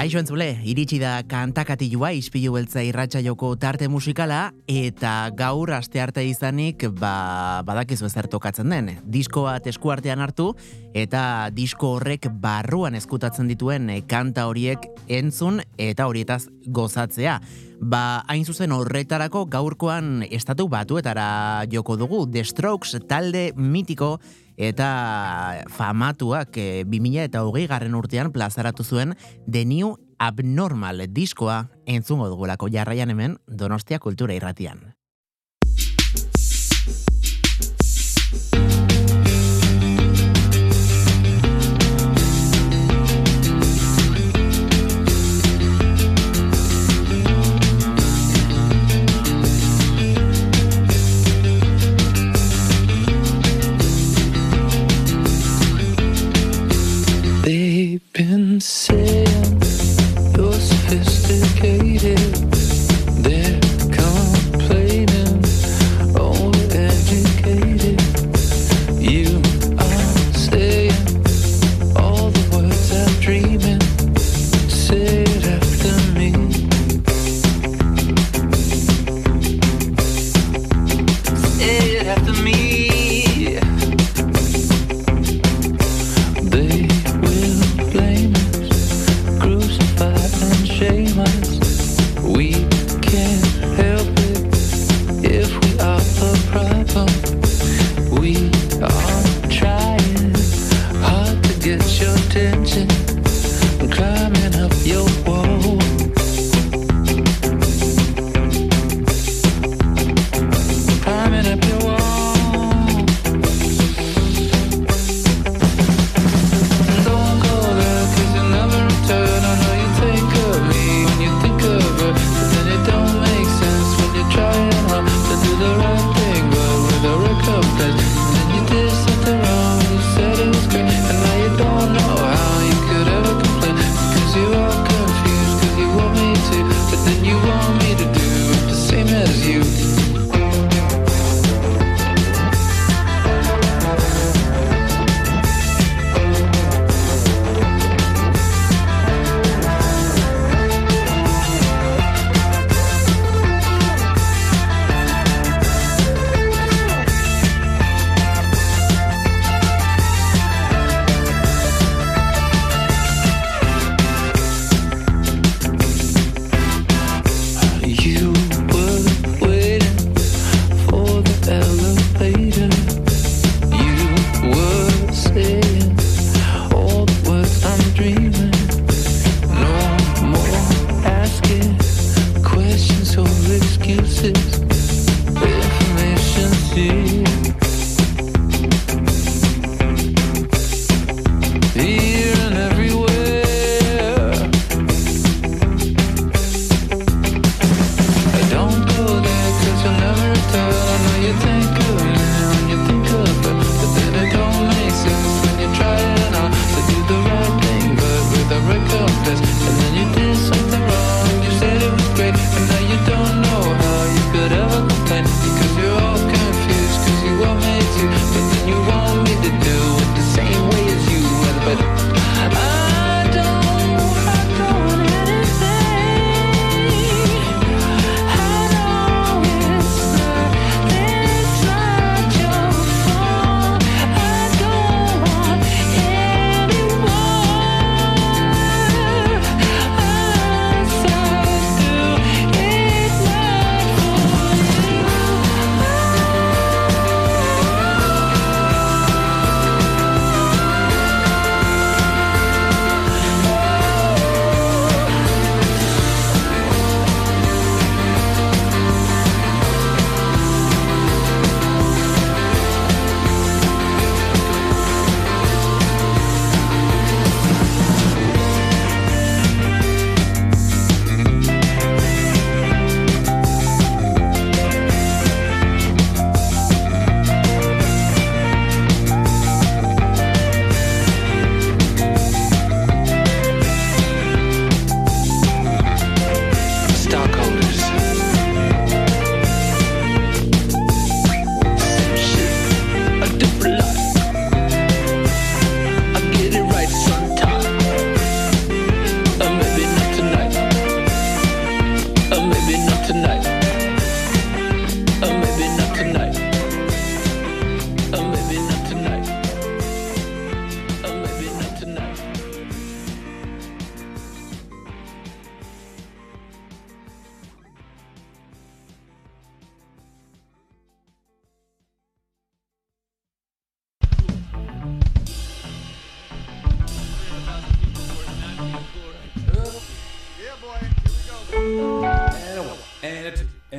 Kaixo entzule, iritsi da kantakatilua ispilu beltza irratsaioko tarte musikala eta gaur aste arte izanik ba, badakizu ezer tokatzen den. Disko bat eskuartean hartu eta disko horrek barruan eskutatzen dituen kanta horiek entzun eta horietaz gozatzea. Ba, hain zuzen horretarako gaurkoan estatu batuetara joko dugu The Strokes talde mitiko eta famatuak e, 2000 eta hogei garren urtean plazaratu zuen The New Abnormal diskoa entzungo dugulako jarraian hemen Donostia Kultura Irratian. They've been saying you're sophisticated.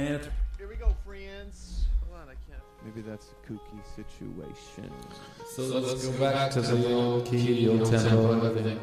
And Here we go, friends. Hold on, I can't. Maybe that's a kooky situation. So, let's, go back, to, the old key, old tempo, everything.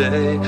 day.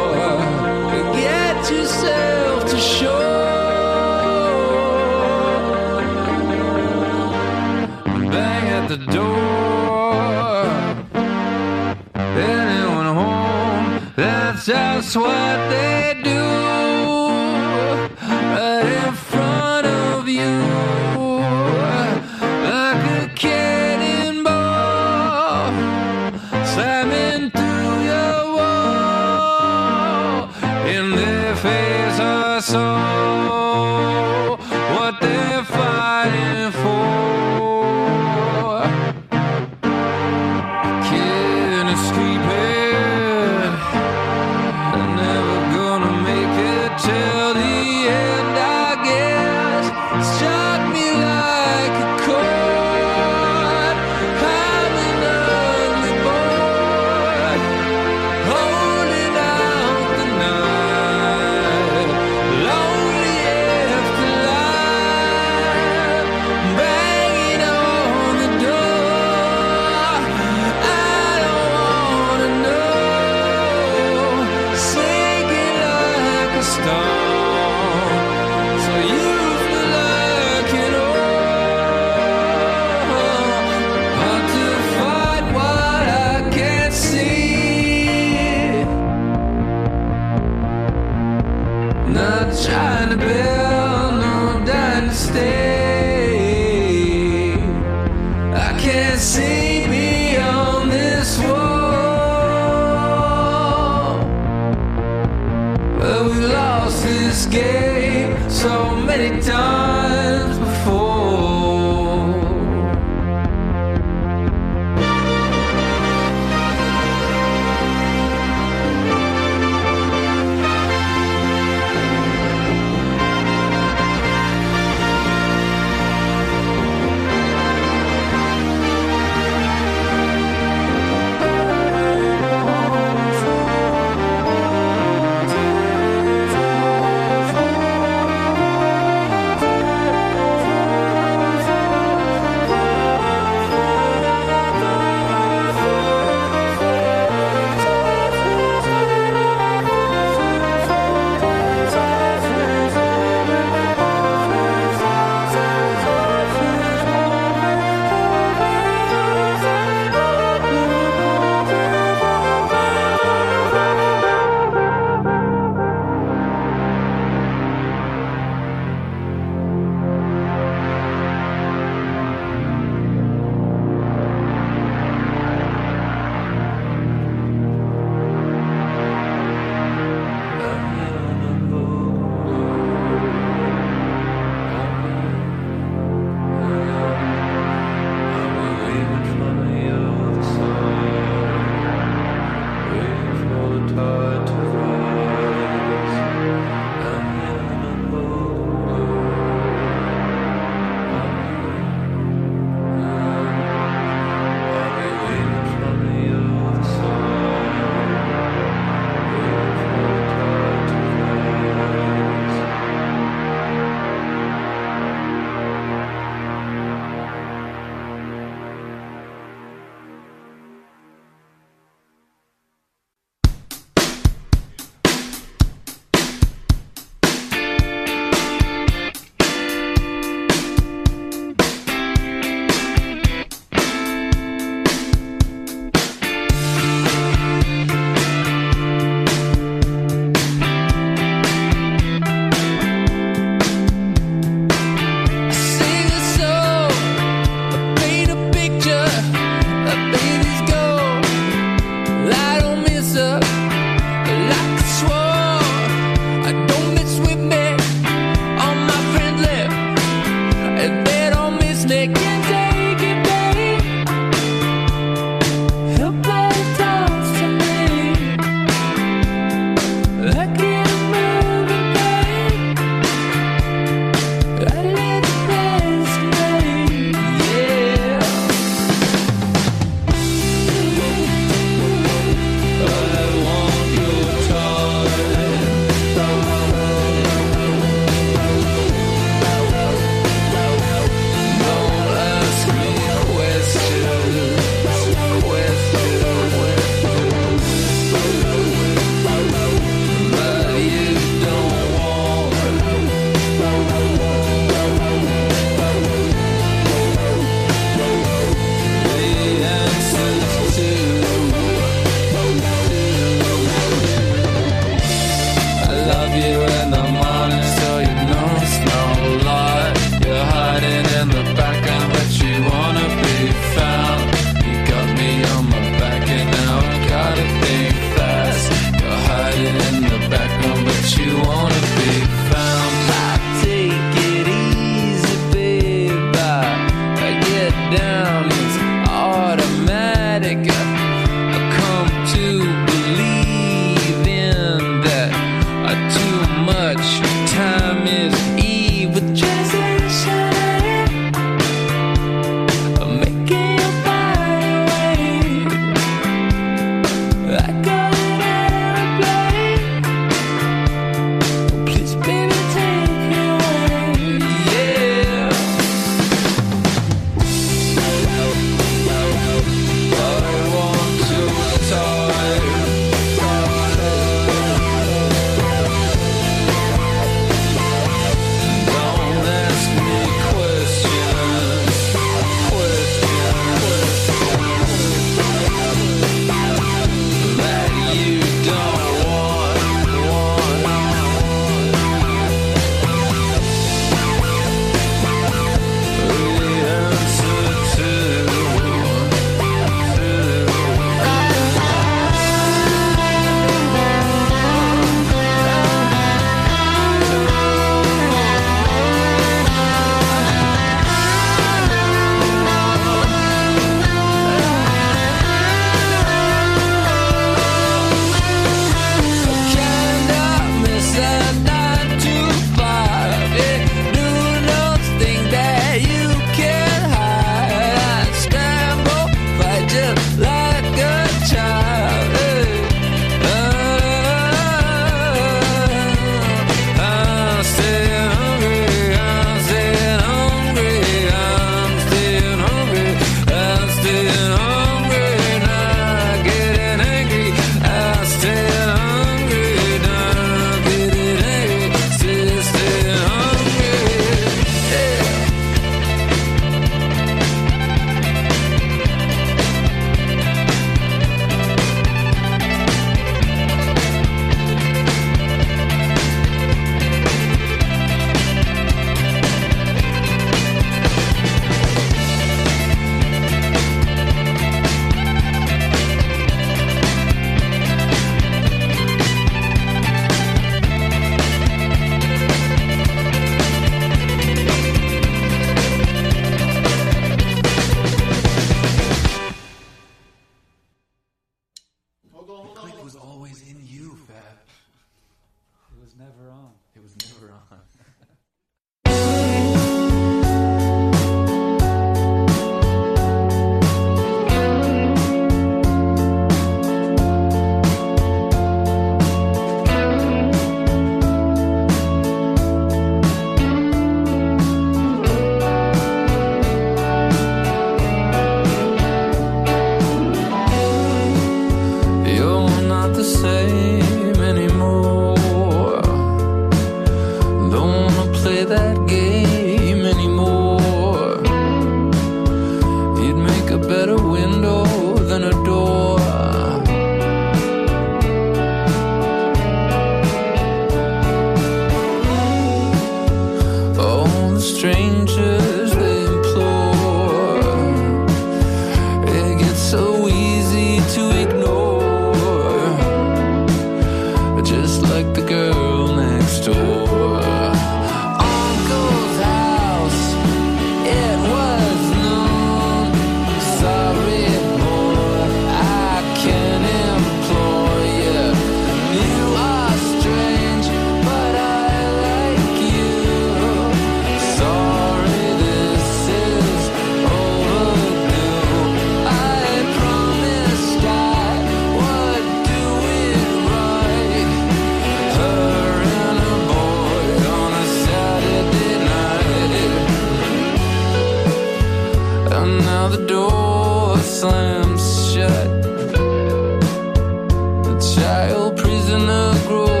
prisoner grows.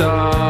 star.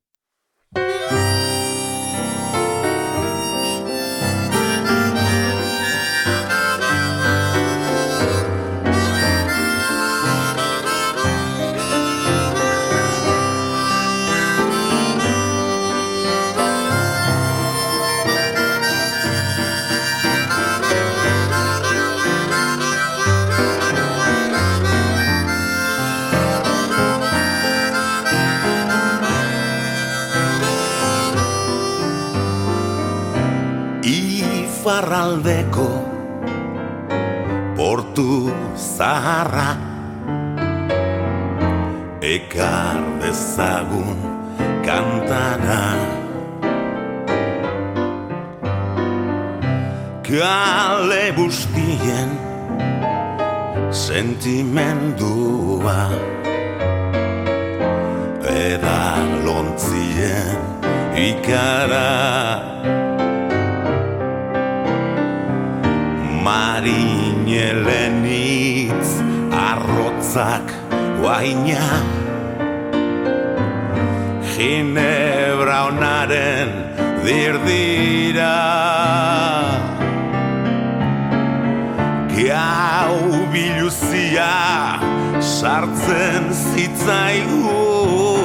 Iparraldeko portu zaharra ekar dezagun kantara. Kale bustien sentimendua. Eda lontzien ikara marinelen hitz arrotzak guaina. Ginebra onaren dirdira. Gau biluzia sartzen zitzaigu